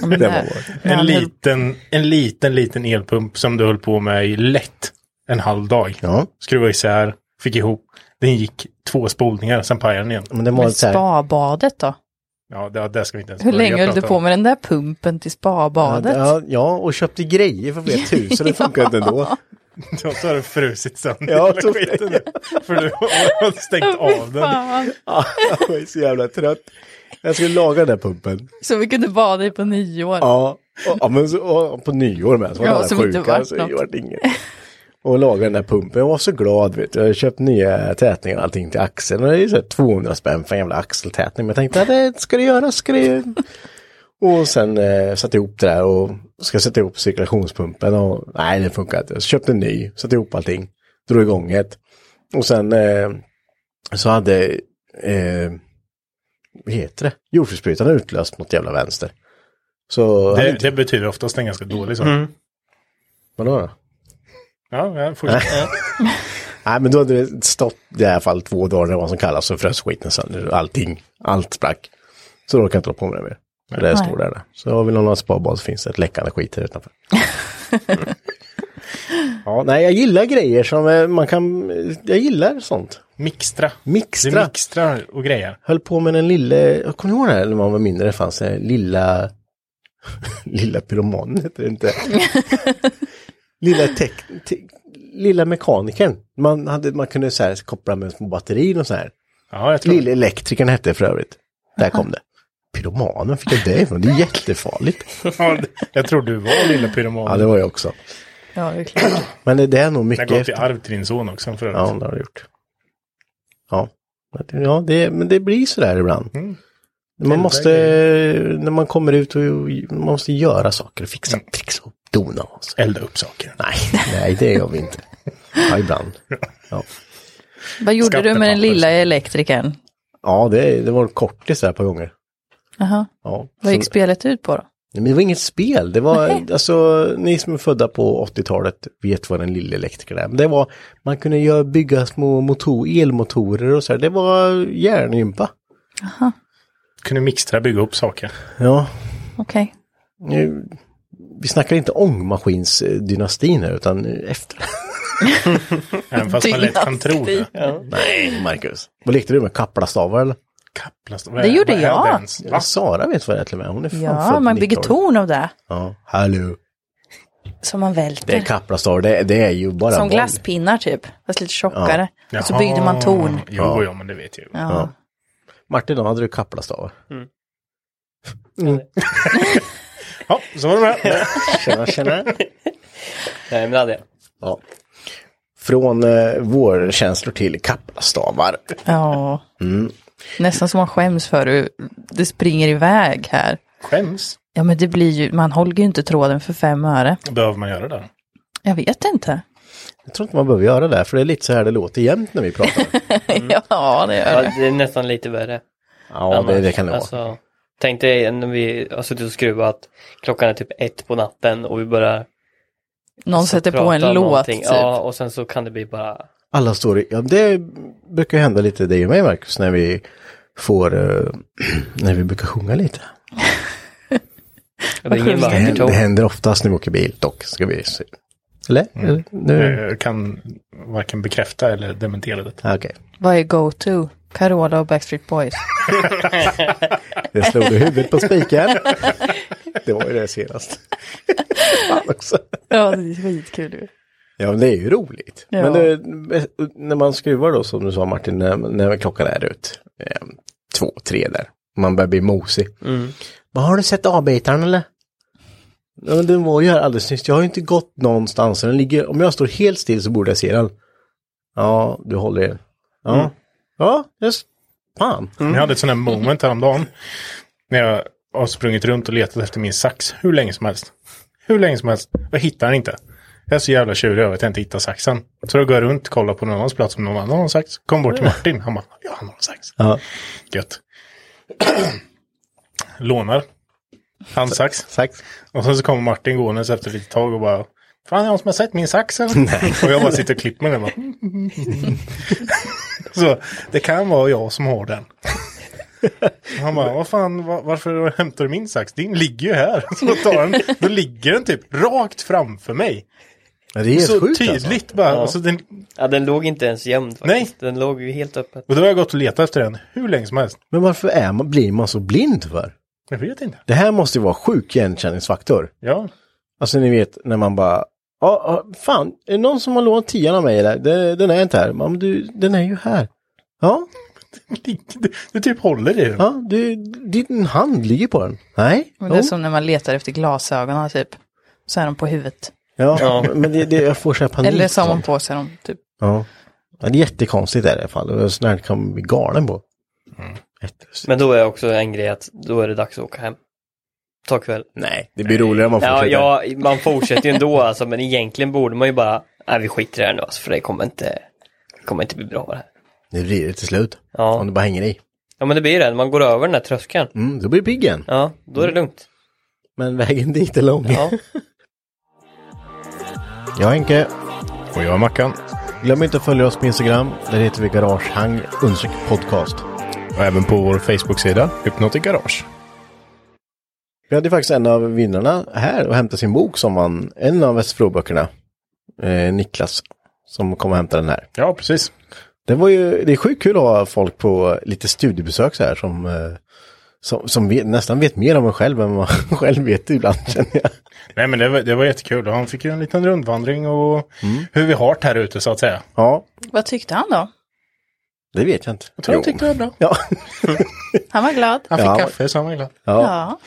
Ja, Det var En liten, en liten, liten elpump som du höll på med i lätt en halv dag. Ja. Skruva isär, fick ihop. Den gick två spolningar, sen pajade den igen. Men det Men så spabadet då? Ja, det, det ska vi inte ens Hur länge höll du på med den där pumpen till spabadet? Ja, ja, och köpte grejer för flera tusen. Det funkar inte ändå. Då har du frusit sönder Ja, hela så- skiten. För du har stängt av den. Ja, jag var så jävla trött. Jag skulle laga den där pumpen. Så vi kunde bada i på nyår. Ja, och, ja men så, och, på nyår med. Så var Ja, som inte sjuka. vart så något. inget. Och laga den där pumpen. Jag var så glad vet du. Jag hade köpt nya tätningar och allting till axeln. Och det är så här 200 spänn för en jävla axeltätning. Men jag tänkte att det ska det göra, ska det göra. Och sen eh, satte jag ihop det där och ska sätta ihop cirkulationspumpen och nej det funkar inte. Så köpte en ny, satte ihop allting, drog igång ett. Och sen eh, så hade, eh, heter det, jordfelsbrytaren utlöst något jävla vänster. Så, Det, hade- det betyder oftast en ganska dålig sak. vadå då? Ja, ja, fortsätt. Nej men då hade det stått i alla fall två dagar, det var vad som kallas, så frös skiten sönder, allting, allt sprack. Så då orkade jag inte hålla på med det mer. Så det står där. Så vill någon ha ett sparbad så finns det ett läckande skit här utanför. ja, nej jag gillar grejer som eh, man kan, jag gillar sånt. Mixtra. Du Mixtra. mixtrar och grejer. Höll på med den lille, jag kommer ihåg det här när man var mindre, det fanns en lilla, lilla pyromanen heter det inte. lilla tek, te, lilla mekanikern. Man, hade, man kunde så här koppla med små batterier och så här. Ja, jag tror Lille elektrikern hette det för övrigt. Där kom det. Pyromanen fick jag det ifrån? Det är jättefarligt. Jag tror du var lilla pyroman. Ja, det var jag också. Ja, det är klart. Men det, det är nog Det har mycket gått i arv till din son också för Ja, det har det gjort. Ja, ja det, men det blir så där ibland. Mm. Man måste, när man kommer ut och man måste göra saker, fixa, Mm. trixa och dona. Och så. Elda upp saker. Nej, nej, det gör vi inte. Ja, ibland. Ja, Vad gjorde du med den lilla elektrikern? ja det, det var en kortis där på gånger. Jaha. Ja, Vad gick spelet ut på då? Men det var inget spel. Det var, Nej. alltså, ni som är födda på 80-talet vet vad den lilla elektrikern är. Men det var, man kunde göra, bygga små motor, elmotorer och så här. Det var järngympa. Kunde mixtra, bygga upp saker. Ja, Okej. nu, vi snackar inte ångmaskinsdynastin här, utan efter. Även fast man lätt kan tro det. Nej, Marcus. Vad lekte du med? Kaplastavar eller? Kaplast. Det gjorde vad är jag. ens? Va? Sara vet vad det är till och med. Hon är fan Ja, man bygger 90-talet. torn av det. Ja, hallå. Som man Det är välter. kaplastavar, det, det är ju bara Som boll. glasspinnar typ, fast lite tjockare. Och så byggde man torn. Jo, Ja. ja, men det vet jag ju. Ja. Martin, då hade du kaplastavar. Ja, så var det med. Tjena, tjena. Nej men det hade jag. Ja. Från eh, vårkänslor till kaplastavar. ja. Mm. Nästan som man skäms för hur det springer iväg här. Skäms. Ja men det blir ju, man håller ju inte tråden för fem öre. Behöver man göra det? Jag vet inte. Jag tror inte man behöver göra det, för det är lite så här det låter jämt när vi pratar. ja det gör Ja, det. det är nästan lite värre. Ja, det, det kan det vara. alltså, Tänk dig när vi har suttit och skruvat, klockan är typ ett på natten och vi börjar Någon sätter på en låt typ. Ja, och sen så kan det bli bara Alla står i, ja det brukar hända lite dig och mig Marcus, när vi får, eh, när vi brukar sjunga lite. det. Det händer, det händer oftast när vi åker bil dock, ska vi se. Eller? Eller? Nu? Jag kan varken bekräfta eller dementera det. Ah, Okej, Vad är go-to? Carola och Backstreet Boys. det slog du huvudet på spiken. det var ju det senast. Fan också. ja det är skitkul. Ja, men det är ju roligt. Ja. Men det, när man skruvar då, som du sa Martin, när, när klockan är ut, eh, två, tre där, man börjar bli mosig. Mm. Men har du sett avbitaren eller? Ja, men den var ju här alldeles nyss. Jag har ju inte gått någonstans. Den ligger, om jag står helt still så borde jag se den. Ja, du håller er. Ja, Mm. ja, just, fan. Jag hade ett sånt här moment häromdagen. När jag har sprungit runt och letat efter min sax hur länge som helst. Hur länge som helst. Jag hittar den inte. Jag är så jävla tjurig över att jag inte hittar saxen. Så då går jag runt och kollar på någon annans plats om någon annan har en sax. Kom bort till Martin. Han bara, ja han har en sax. Ja, Gött. Lånar. Hans sax. sax. Och sen så kommer Martin gåendes efter lite tag och bara Fan, är det någon som har sett min sax eller? Och jag bara sitter och klipper med den. bara. så det kan vara jag som har den. Han bara, vad fan, var, varför hämtar du min sax? Din ligger ju här. Så tar den, då ligger den typ rakt framför mig. Ja, det är så sjukt tydligt alltså. bara. Ja. Alltså, den, Ja, den låg inte ens jämnt Nej. faktiskt. Den låg ju helt öppet. och då har jag gått och letat efter den hur länge som helst. Men varför är man, blir man så blind för? Jag vet inte. Det här måste ju vara sjuk igenkänningsfaktor. Ja, Alltså ni vet när man bara, ja, fan, är det någon som har lånat tian av mig eller? Det, den är inte här. Men du, den är ju här. Ja, du, du typ håller i den. ja, du, din hand ligger på den. Nej. Men det är Jo. som när man letar efter glasögonen typ. Så är de på huvudet. Ja, men det, det, jag får så här panik. Eller så har man på sig dem typ. Ja. ja. Det är jättekonstigt är det i alla fall. Sånt här kan man bli galen på. Jättelustigt. Men då är också en grej att då är det dags att åka hem. Ta kväll. Nej, det blir roligare om man Ja, fortsätter. ja, man fortsätter ju ändå alltså, men egentligen borde man ju bara, nej vi skiter i det här nu alltså, för det kommer inte, det kommer inte bli bra det här. Det blir det till slut. Ja. Om du bara hänger i. Ja men det blir det, man går över den här tröskeln. Mm, då blir det pigg igen. Ja, då är det lugnt. Men vägen dit är lång. Ja. Jag är Henke. Och jag är Mackan. Glöm inte att följa oss på Instagram. Där heter vi Garagehang podcast. Och även på vår Facebook-sida, Hypnotic Garage. Vi hade faktiskt en av vinnarna här och hämtade sin bok som vann en av Västerbro-böckerna. Eh, Niklas. Som kom och hämtade den här. Ja, precis. Det var ju, det är sjukt kul att ha folk på lite studiebesök så här som, eh, som, som vet, nästan vet mer om en själv än man själv vet ibland känner jag. Nej men det var, det var jättekul. Och Han fick ju en liten rundvandring och hur vi har det här ute så att säga. Ja, Vad tyckte han då? det vet jag inte. Jag tror han tyckte det var bra. Ja. Han var glad. Han fick Ja. kaffe så han var glad. ja. Ja.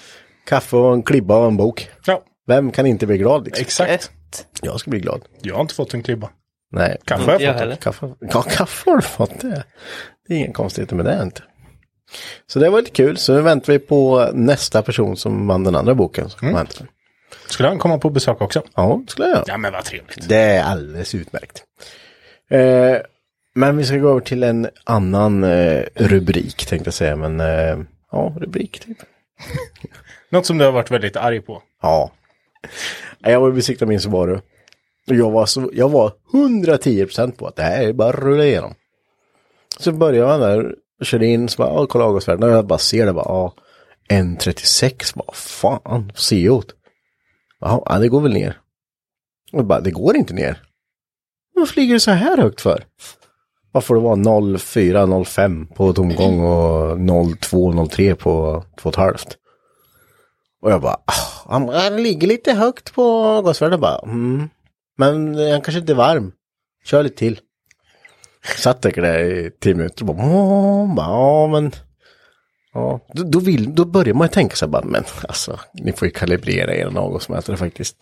Kaffe och en klibba och en bok. Ja, Vem kan inte bli glad liksom? exakt. Jag ska bli glad. Jag har inte fått en klibba. Nej. Kaffe har jag fått. Kaffe, ja, kaffe har du fått det. Det är inga konstigheter med det inte. Så det var lite kul. Så nu väntar vi på nästa person som vann den andra boken. Som mm. Skulle han komma på besök också? Ja, skulle jag. Ja men vad trevligt. Det är alldeles utmärkt. Eh, men vi ska gå över till en annan eh, rubrik tänkte jag säga. Men eh, ja, rubrik typ. Något som du har varit väldigt arg på. Ja. Jag var besiktad min Subaru. Jag var, så, jag var 110% på att det här är bara att rulla igenom. Så började jag där, körde in, så bara, ja, kolla avgasvärdena. Och jag bara ser det, bara, ja, 1.36, vad fan, CO. Jaha, ja, det går väl ner. Och bara, det går inte ner. Vad flyger det så här högt för? Varför det var 0,4, 0,5 på tomgång och 0,2, 0,3 på 2,5. Och jag bara, ah, han, han ligger lite högt på gasvärdet bara. Mm. Men han kanske inte är varm. Kör lite till. Satt säkert där i tio minuter och bara, "Åh", bara ja men. Ja, då, då, vill, då börjar man ju tänka så här bara, men alltså, ni får ju kalibrera er avgasmätare faktiskt.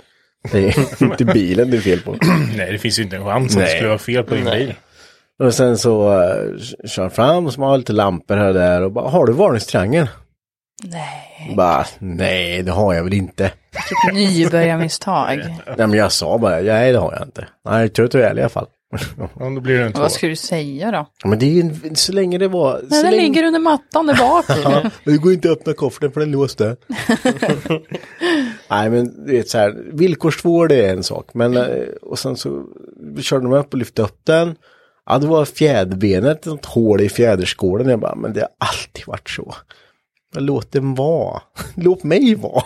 Det är inte bilen det är fel på. Nej, det finns ju inte en chans att det Nej. skulle vara fel på din bil. Och sen så uh, kör fram och så har lite lampor här och där och bara, har du varningstriangel? Nej, Bara, nej det har jag väl inte. typ nybörjarmisstag. Nej men jag sa bara, nej det har jag inte. Nej, trött och ärlig i alla fall. Ja, då blir det en. Vad ska du säga då? Ja, men det är ju en, så länge det var... Nej, så den länge... ligger under mattan där bak. Ja, det går inte att öppna kofferten för den låste. Nej men det är så här, villkorstvåor det är en sak. Men eh, och sen så körde de upp och lyfte upp den. Ja det var fjäderbenet, ett hål i fjäderskålen. Jag bara, men det har alltid varit så. Låt den vara. Låt mig vara.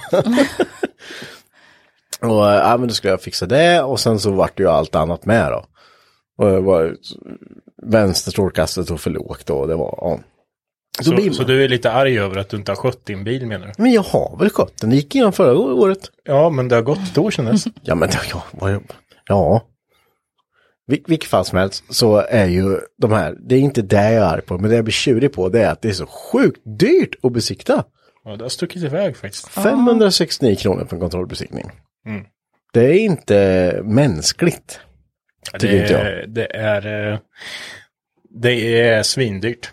och ja men då skulle jag fixa det och sen så vart det ju allt annat med då. Och det var vänster strålkastet och för lågt då. Det var, ja. Då Så, så du är lite arg över att du inte har skött din bil menar du? men jag har väl skött den, det gick igenom förra året. Ja, men det har gått ett år sedan dess. Ja men det- ja, vad jag- ja. Vil, vilket fall som helst så är ju de här, det är inte det jag är arg på, men det jag blir tjurig på det är att det är så sjukt dyrt att besikta. Ja, det har stuckit iväg faktiskt. 569 kronor för en kontrollbesiktning. Mm. Det är inte mänskligt. Tycker Det, inte jag. är- det är... eh, Det är svindyrt.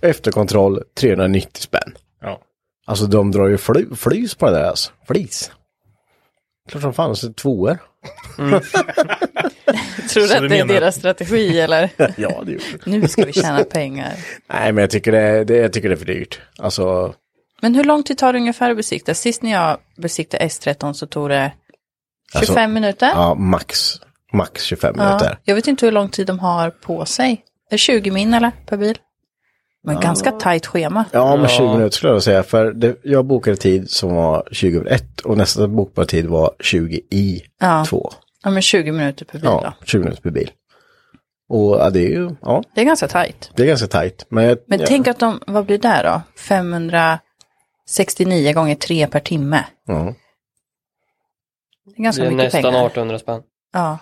Efterkontroll 390 spänn. Ja. Alltså de drar ju fly, flys på det där alltså. Flis. Klart som fan, så tvåor. Tror du Så att du det är menar- deras strategi eller? ja, det det. Nu ska vi tjäna pengar. Nej, men jag tycker det, det, jag tycker det är för dyrt. Alltså, Men hur lång tid tar det ungefär att besikta? Sist när jag besiktade S13 så tog det 25 Alltså, minuter. ja, max, max 25 Ja, minuter. Jag vet inte hur lång tid de har på sig. Är det 20 min eller per bil? Men ganska tajt schema. Ja, men 20 minuter skulle jag säga. För det, jag bokade tid som var 20 över 1 och nästa bokbara tid var 20 i Ja. 2. Ja, men 20 minuter per bil Ja, då. 20 minuter per bil. Och ja, det är ju, ja, Det är ganska tajt. det är ganska tajt. Men, jag, Men ja, tänk att de, vad blir det då? 569 gånger 3 per timme. Ja. Det är ganska Det är mycket nästan pengar. 1800 spänn. Ja.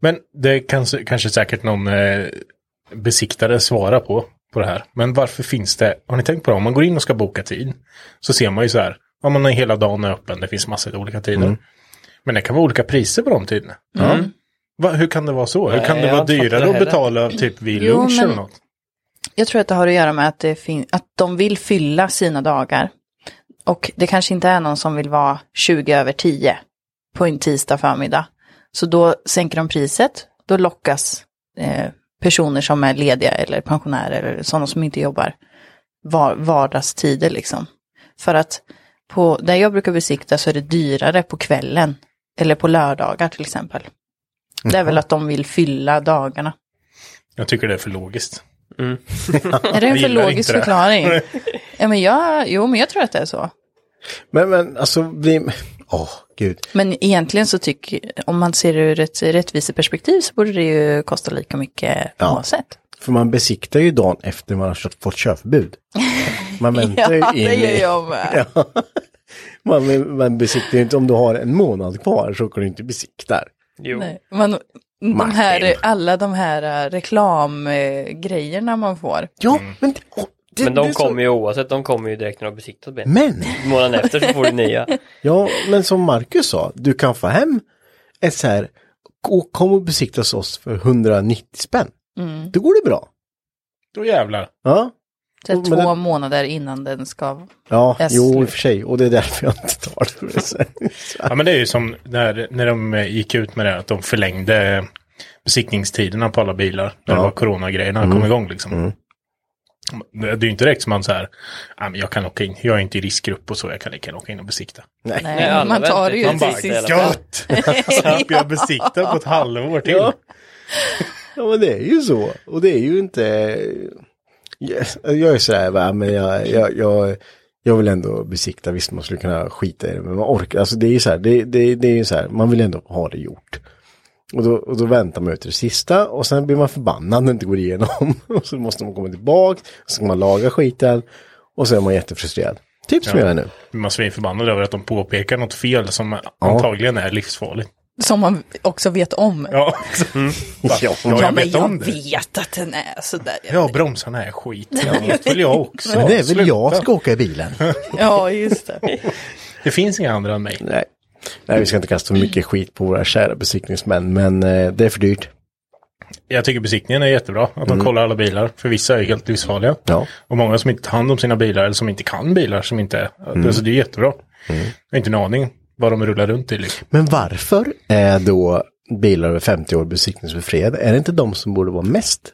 Men det kan kanske säkert någon eh, besiktare svara på, på det här. Men varför finns det, har ni tänkt på det? Om man går in och ska boka tid så ser man ju så här, om man är hela dagen är öppen, det finns massor av olika tider. Mm. Men det kan vara olika priser på de tiderna. Va, hur kan det vara så? hur Nej, kan det vara har dyrare det att betala typ vid Jo, lunch men- eller något? Jag tror att det har att göra med att, att de vill fylla sina dagar. Och det kanske inte är någon som vill vara 20 över 10 på en tisdag förmiddag. Så då sänker de priset. Då lockas eh, personer som är lediga eller pensionärer eller sådana som inte jobbar var- vardagstider liksom. För att på, där jag brukar besikta så är det dyrare på kvällen eller på lördagar till exempel. Det är väl att de vill fylla dagarna. Jag tycker det är för logiskt. Är det en för logisk förklaring? ja, men jag, jo, men jag tror att det är så. Men, men alltså, blir, åh, gud. Men egentligen så tycker, om man ser det ur ett rättviseperspektiv så borde det ju kosta lika mycket Ja. oavsett. För man besiktar ju dagen efter man har fått körförbud. Man väntar ju Ja, in det gör jag med. Ja. Man, man besiktar ju inte, om du har en månad kvar så kan du inte besikta. Jo. Nej, man, de här, alla de här reklamgrejerna man får. Ja, men, åh, det, Men de så- kommer ju oavsett, de kommer ju direkt när du har besiktat bilen. Men, Månaden efter så får du nya. ja, men som Marcus sa, du kan få hem ett så här, och kom och besiktas oss för 190 spänn. Mm. Då går det bra. Då jävlar. Ja, Så två det- månader innan den ska... ja jo i och för sig. Och det är därför jag inte tar det. Ja men det är ju som när, när de gick ut med det att de förlängde besiktningstiderna på alla bilar. När det var coronagrejerna kom igång liksom. Det är ju inte direkt som man så här, "Ja, men jag kan åka in, jag är inte i riskgrupp och så, jag kan lika gärna åka in och besikta. Nej. Nej, man tar det ju väntar till till sist. Gött! Slapp jag besikta på ett halvår till. Ja. ja, men det är ju så. Och det är ju inte... Yes. Jag är så här, va, men jag, jag, jag, jag vill ändå besikta. Visst, man skulle kunna skita i det, men man orkar. Alltså det är ju så här, det, det, det är ju så här, man vill ändå ha det gjort. Och då, och då väntar man ut det sista och sen blir man förbannad när det inte går igenom. Och så måste man komma tillbaka, så ska man laga skiten och så är man jättefrustrerad. Typ som jag är nu. Man är svinförbannad över att de påpekar något fel som antagligen är livsfarligt. Som man också vet om. Ja, Ja, ja, Ja, jag men vet jag vet att den är sådär. Ja, bromsarna är skit. Det vet väl jag också. Men det är väl Sluta. jag som ska åka i bilen. Ja, just det. Det finns inga andra än mig. Nej. Nej, vi ska inte kasta för mycket skit på våra kära besiktningsmän, men eh, det är för dyrt. Jag tycker besiktningen är jättebra. Att de kollar alla bilar. För vissa är helt livsfarliga. Ja. Och många som inte tar hand om sina bilar eller som inte kan bilar som inte är. Alltså det är jättebra. Jag har inte en aning vad de rullar runt i. Liksom. Men varför är då bilar över 50 år besiktningsbefriade? Är det inte de som borde vara mest?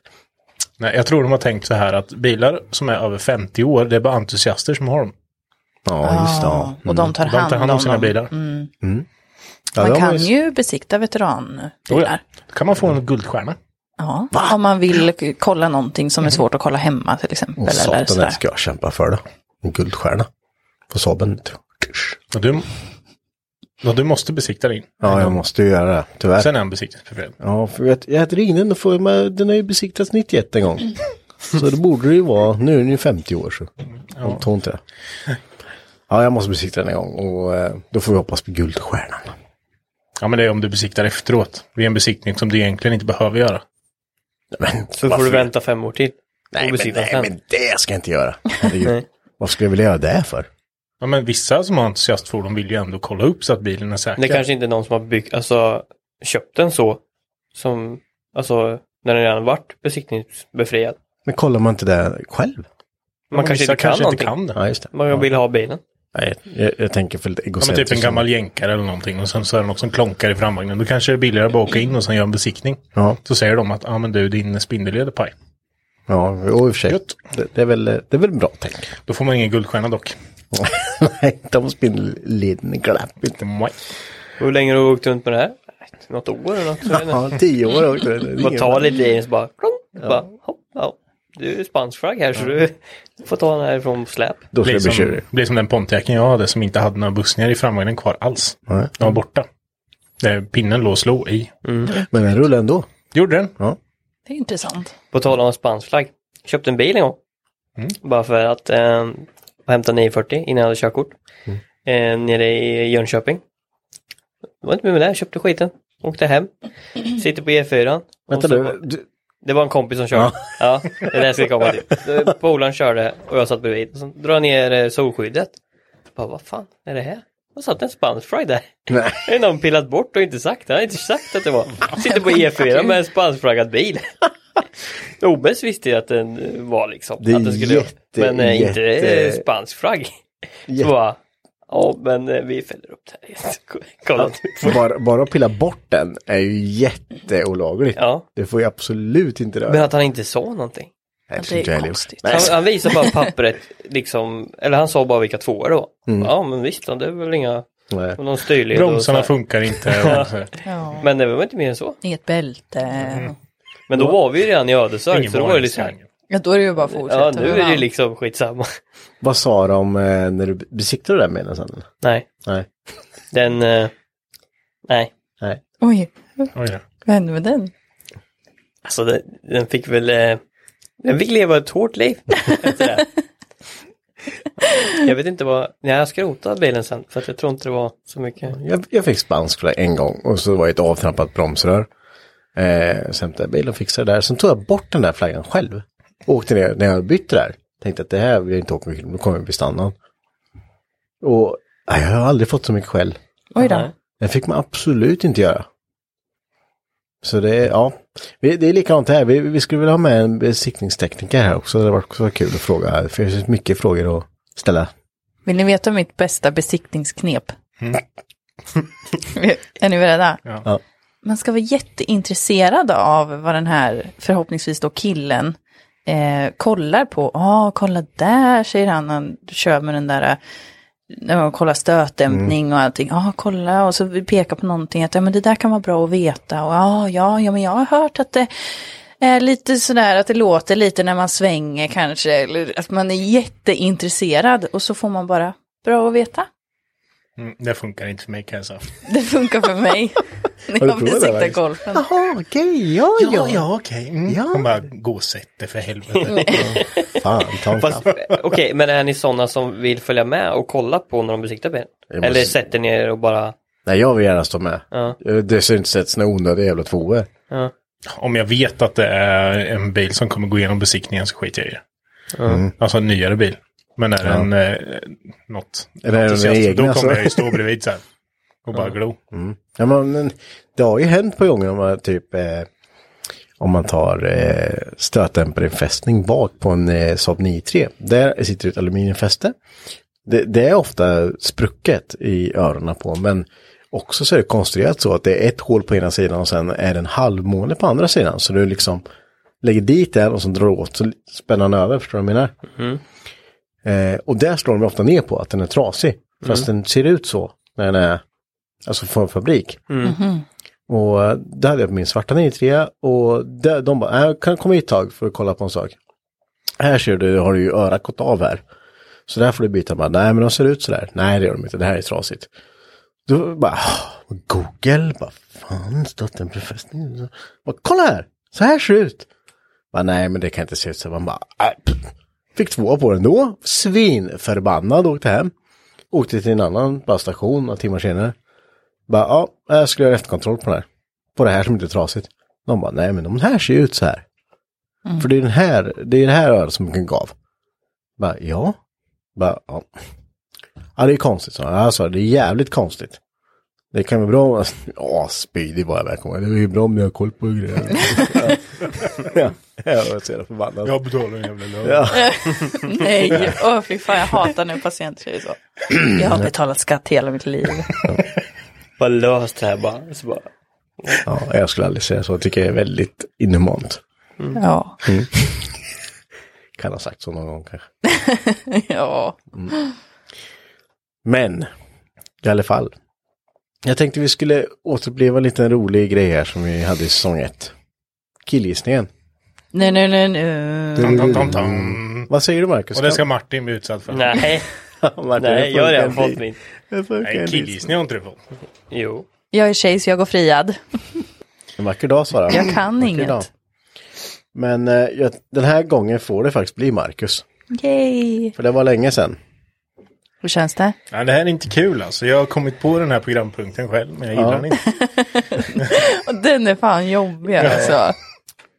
Nej, jag tror de har tänkt så här att bilar som är över 50 år, det är bara entusiaster som har dem. Ja, just det. Ja. Och de tar De hand, tar hand om sina bilar. Ja, Man de kan ju besikta veteranbilar. Då kan man få en guldstjärna. Ja, om man vill kolla någonting som är svårt att kolla hemma till exempel. Eller Satan, sådär. det ska jag kämpa för då. En guldstjärna. På Saaben. Och du, och du måste besikta din. Ja, jag måste ju göra det, tyvärr. Sen är han besiktningsbefriad. Ja, för jag, jag ringde den och får med, den har ju besiktats 91 en gång. Så det borde det ju vara, nu är den ju 50 år så. Jag tror inte det. Ja, jag måste besikta den en gång och eh, då får vi hoppas på guldstjärnan. Ja, men det är om du besiktar efteråt. Det är en besiktning som du egentligen inte behöver göra. Men, Så får varför- du vänta fem år till. Nej, men, nej, sen. men det ska jag inte göra. Vad skulle jag vilja göra det för? Ja, men vissa som har entusiastfordon vill ju ändå kolla upp så att bilen är säker. Det kanske inte är någon som har byggt, alltså köpt den så. Som, alltså när den redan varit besiktningsbefriad. Men kollar man inte det själv? Ja, Man kanske inte kan kanske någonting. inte kan det. Ja, just det. Man vill ha bilen. Nej, jag, jag tänker för lite Ja, men egocentriskt. typ en gammal jänkare eller någonting och sen så är det något som klonkar i framvagnen. Då kanske det är billigare att bara åka in och sen göra en besiktning. Ja, Så säger de att, ja ah, men du din spindelled är paj. ja och i och för sig. Det, det, är väl, det är väl bra tänk. Då får man ingen guldstjärna dock. Nej, de spindelleden glapp inte. Nej. Hur länge har du åkt runt med det här? Något år eller något? är Ja, tio år också. Det är Bara ingen- ta lite i så bara, klong, bara hopp, ja. Du är spansk flagg här så du får ta den här från släp. Då ska Blir jag bli som, tjurig. blir som den Pontiacen jag hade som inte hade några bussningar i framvagnen kvar alls. Nej. Den var borta. Det, pinnen låg och slog i. Men den rullar ändå. Gjorde den? Ja. Det är intressant. På tal om spansk flagg. Köpte en bil en gång. Mm. Bara för att eh, hämta 940 innan jag hade körkort. Mm. Eh, nere i Jönköping. Det var inte med mig där, köpte skiten. Åkte hem. Sitter på E4. och Vänta så nu. Du, Det var en kompis som körde. Ja, det är det jag ska komma till. Polaren körde och jag satt bredvid. Så drar ner eh, solskyddet. Bara, vad fan är det här? Och satt en spansk flagg där. nej. Det är någon pillat bort och inte sagt. Jag har inte sagt att det var. Sitter på E4 med en spanskflaggad bil. OBS visste ju att den var liksom. Det är att den skulle jätte, Men eh, inte jätte- eh, spansk flagg. Jätte- Så bara, ja men eh, vi fäller upp det här. Bara, bara att pilla bort den är ju jätteolagligt. Ja. Det får ju absolut inte röra. Men att han inte sa någonting. Nej, det är inte konstigt. Han, han visade bara pappret, liksom, eller han sa bara vilka tvåor det var. Mm. Ja men visst, det är väl inga, nej. någon styrled Bromsarna funkar inte. Ja. Men det var inte mer än så. Inget bälte. Men då var vi ju redan i Ödeshög, så då var det liksom. Ja, då är det ju bara att fortsätta. ja nu är det liksom skitsamma. Vad sa de eh, när du besiktade den bilen sen? Nej, Nej. den, eh, nej. Nej. Oj, Oj, ja. vad hände med den? Alltså den, den fick väl, eh, den fick leva ett hårt liv. efter det. jag vet inte vad, nej, jag skrotade bilen sen för att jag tror inte det var så mycket. Jag, jag fick spansk flagg en gång och så var det ett avtrampat bromsrör. Eh, jag bilen och fixade det där. Sen tog jag bort den där flaggan själv. Åkte ner när jag bytte där. Tänkte att det här vill jag inte åka mycket, då kommer jag bli standard. Och nej, jag har aldrig fått så mycket skäll. Oj då. Det fick man absolut inte göra. Så det är, ja, det är likadant här. Vi, vi skulle vilja ha med en besiktningstekniker här också. Det varit också kul att fråga. här, För det finns mycket frågor att ställa. Vill ni veta mitt bästa besiktningsknep? Mm. är ni beredda? Ja. Man ska vara jätteintresserad av vad den här, förhoppningsvis då killen, eh, kollar på. Ja, kolla där, säger han. Han kör med den där, eh, när man kollar stötdämpning och allting. Ja, kolla. Och så pekar på någonting. Att ja, men det där kan vara bra att veta. Och ja, ja, ja, men jag har hört att det är lite sådär att det låter lite när man svänger kanske. Eller att man är jätteintresserad. Och så får man bara, bra att veta. Mm, det funkar inte för mig kan jag säga. Det funkar för mig. När jag besiktar Marcus? golfen. Jaha, okej, ja, ja. ja okej. Mm. Ja. Hon bara, gå och sätt dig för helvete. Fan, ta en. Okej, men är ni sådana som vill följa med och kolla på när de besiktar bilen? Måste- Eller sätter ni er och bara... Nej, jag vill gärna stå med. Ja. Det ser inte sätts några onödiga jävla tvåor. Ja. Om jag vet att det är en bil som kommer gå igenom besiktningen så skiter jag i det. Mm. Alltså en nyare bil. Men är det en eh, något Är det en entusiast, egen, då alltså? kommer jag ju stå bredvid här. Och bara glo. Ja, men, det har ju hänt på gånger om man typ eh, om man tar eh, stötdämparinfästning bak på en eh, Saab 9-3. Där sitter ett aluminiumfäste. Det, det är ofta sprucket i öronen på men också så är det konstruerat så att det är ett hål på ena sidan och sen är det en halvmåne på andra sidan. Så du liksom lägger dit den och så drar åt så spänner den över, förstår du vad jag menar? Eh, och där slår de ofta ner på att den är trasig. Fast den ser ut så när den är alltså från fabrik. Och eh, det hade jag på min svarta 93 och där, de bara, äh, kan komma hit ett tag för att kolla på en sak. Här ser du, har du ju örat gått av här. Så där får du byta. Bara, Nej men de ser ut sådär. Nej det gör de inte, det här är trasigt. Då bara, "Ah, Google, bara fan, stått en befästning. Bara, Kolla här, så här ser det ut. Bara, Nej men det kan inte se ut så. Man bara, äh. Fick två på den då. Svinförbannad åkte hem. Åkte till en annan basstation några timmar senare. Bara, ja, jag skulle göra efterkontroll på den här. På det här som inte är trasigt. De bara, nej men de här ser ju ut så här. För det är den här, det är det här örat som kan gav. Bara, ja. Bara, ja. Ja, det är konstigt, så. Alltså, det är jävligt konstigt. Det kan vara bra om... Ja, spydig var jag välkommen. Det är ju bra om ni har koll på grejer. ja, jag ser det förbannad. Jag betalar en jävla lön. Ja. Nej, åh fy fan jag hatar när patienter säger så. Jag har betalat skatt hela mitt liv. Bara löst det här bara. Så bara ja, jag skulle aldrig säga så. Jag tycker det är väldigt inhumant. Ja, Kan ha sagt så någon gång kanske. ja. Men, i alla fall. Jag tänkte vi skulle återuppleva en liten rolig grej här som vi hade i säsong ett. Killgissningen. Nej, nej, nej, nej. Tam, tam, tam, tam. Vad säger du Marcus? Och det ska Martin bli utsatt för. nej, Martin, nej, jag har redan fått min. Nej, killgissning har inte du fått. Jo. Jag är tjej så jag går friad. En vacker dag Sara. Jag kan Vacker inget. dag. Men eh, jag, den här gången får det faktiskt bli Marcus. Yay! För det var länge sedan. Hur känns det? Nej, det här är inte kul alltså. Jag har kommit på den här programpunkten själv, men jag gillar Ja. den inte. Och den är fan jobbig alltså.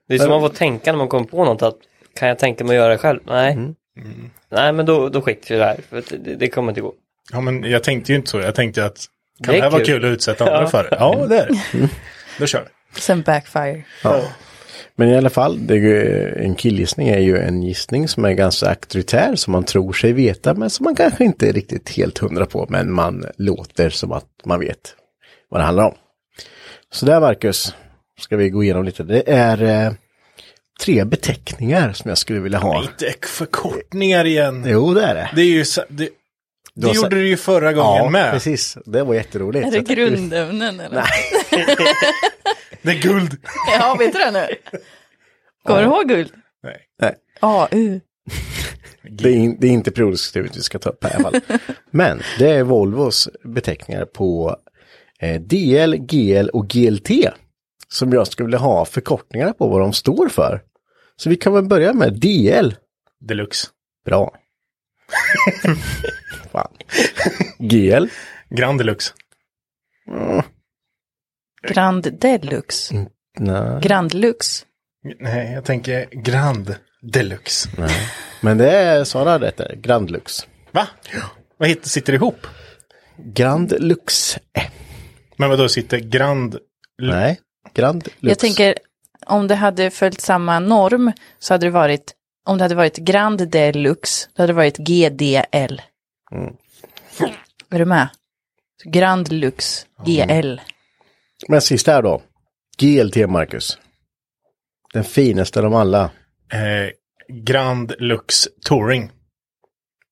Det är som man får tänka när man kommer på något att kan jag tänka mig att göra det själv? Nej. Nej, men då, då skiter vi det här. För att det, det kommer inte gå. Ja, men jag tänkte ju inte så. Jag tänkte att kan Det det här vara kul. att utsätta andra Ja. för? Ja, det är det. Då kör vi. Sen backfire. Men i alla fall, det, är ju- en killgissning är ju en gissning som är ganska auktoritär, som man tror sig veta, men som man kanske inte är riktigt helt hundra på, men man låter som att man vet vad det handlar om. Så där, Marcus, ska vi gå igenom lite. Det är eh, tre beteckningar som jag skulle vilja ha. Lite förkortningar igen. Jo, det är det. Det är ju det, det gjorde sa- du ju förra gången ja, med. precis. Det var jätteroligt. Är det grundämnen eller? Det är guld. Ja, vet du det nu? Kommer du ihåg guld? Nej. Nej. AU. Det är, in, det är inte periodisk skrivet vi ska ta upp här i alla fall. Men det är Volvos beteckningar på eh, DL, GL och GLT. Som jag skulle vilja ha förkortningar på vad de står för. Så vi kan väl börja med DL. Deluxe. Bra. Fan. GL. Grand Deluxe. Grand Deluxe. Nej. Grand Lux. Nej, jag tänker Grand Deluxe. Men det är Sara rätt där. Grand Lux. Va? Vad heter, sitter ihop? Grand Lux. Men vad då sitter Grand... Nej. Grand Lux. Jag tänker, om det hade följt samma norm så hade det varit, om det hade varit Grand Deluxe, då hade det varit GDL. Är du med? Grand Lux, GL. Men sista här då. GLT Marcus. Den finaste av alla. Eh, Grand Lux Touring.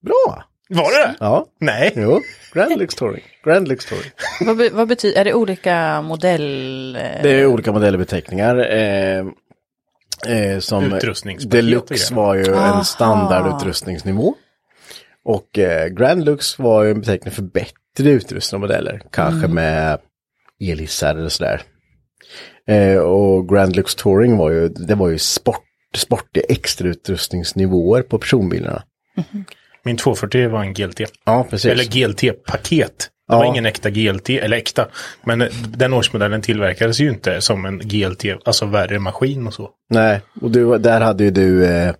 Bra! Var det? Ja, Nej. jo. Grand Lux Touring. Grand Lux Touring. Vad, be, vad betyder, är det olika modell? eh, Det är olika modellbeteckningar. Eh, eh, som och Deluxe var ju Aha. en standardutrustningsnivå. Och eh, Grand Lux var ju en beteckning för bättre bättre utrustade modeller. Kanske med elhissar eller sådär. Eh, och Grand Lux Touring var ju, det var ju sport, sportiga extrautrustningsnivåer på personbilarna. Min 240 var en GLT. Ja, precis. Eller GLT-paket. Det Ja. var ingen äkta GLT, eller äkta. Men eh, den årsmodellen tillverkades ju inte som en GLT, alltså värre maskin och så. Nej, och du, där hade ju du eh,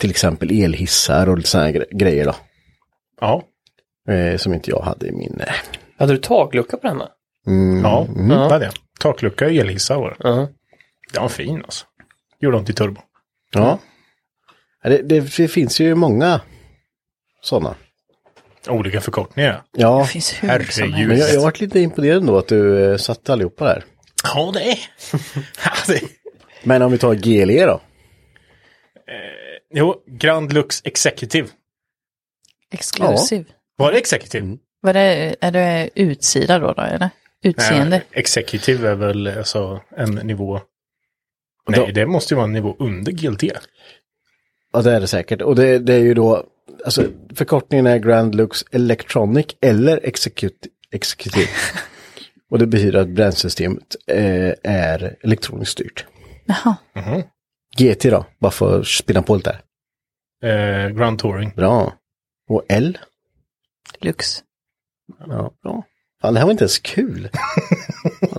till exempel elhissar och lite sådana gre- grejer då. Ja. Eh, som inte jag hade i min... Eh. Hade du taklucka på den här? Ja, Mm. det hade jag. Taklucka och elhissar var det. Ja. Den var fin alltså. Gjorde de till turbo. Ja. Ja, Det, det, det finns ju många sådana. Olika förkortningar. Ja, Det finns hur herregud. men jag, jag varit lite imponerad ändå att du eh, satte allihopa där. Ja, det är. Ja, det- Men om vi tar GLE då? jo, Grand Lux Executive. Exklusiv. Var det Executive? Vad är, är det utsida då, då eller? Utseende? Nej, Executive är väl alltså en nivå... Nej, det måste ju vara en nivå under GLT. Ja, det är det säkert. Och det, det är ju då, alltså förkortningen är Grand Lux Electronic eller Executive. och det betyder att bränslesystemet eh, är elektroniskt styrt. Jaha. GT då, bara för att spinna på lite där. Eh, Grand Touring. Bra. Och L? Lux. Ja, bra. Fan, det här var inte ens kul.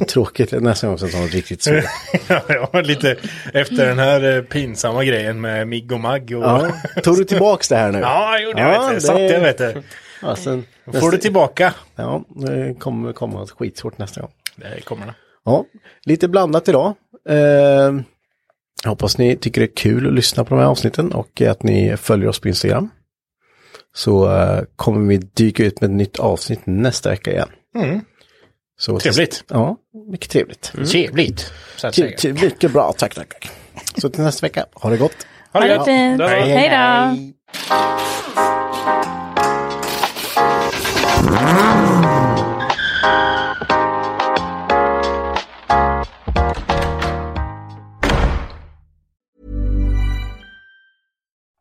Tråkigt. Nästa gång ta något riktigt svårt. ja, lite efter den här eh, pinsamma grejen med Migg och Magg. Och... Ja, tog du tillbaks det här nu? Ja, jag gjorde Ja, du. det- Satt jag, vet du. Ja, sen, Då får du tillbaka. Ja, det kommer komma skitsvårt nästa gång. Det kommer det. Ja, lite blandat idag. Eh, jag hoppas ni tycker det är kul att lyssna på de här avsnitten och att ni följer oss på Instagram. Så eh, kommer vi dyka ut med ett nytt avsnitt nästa vecka igen. Mm. Så, Trevligt. Ja, mycket trevligt. Trevligt. Så att Ty- säga. ty- Mycket bra, tack, tack, tack. Så till nästa vecka, ha det gott. Ha Ha det det gott. fint. Hej. Hej då.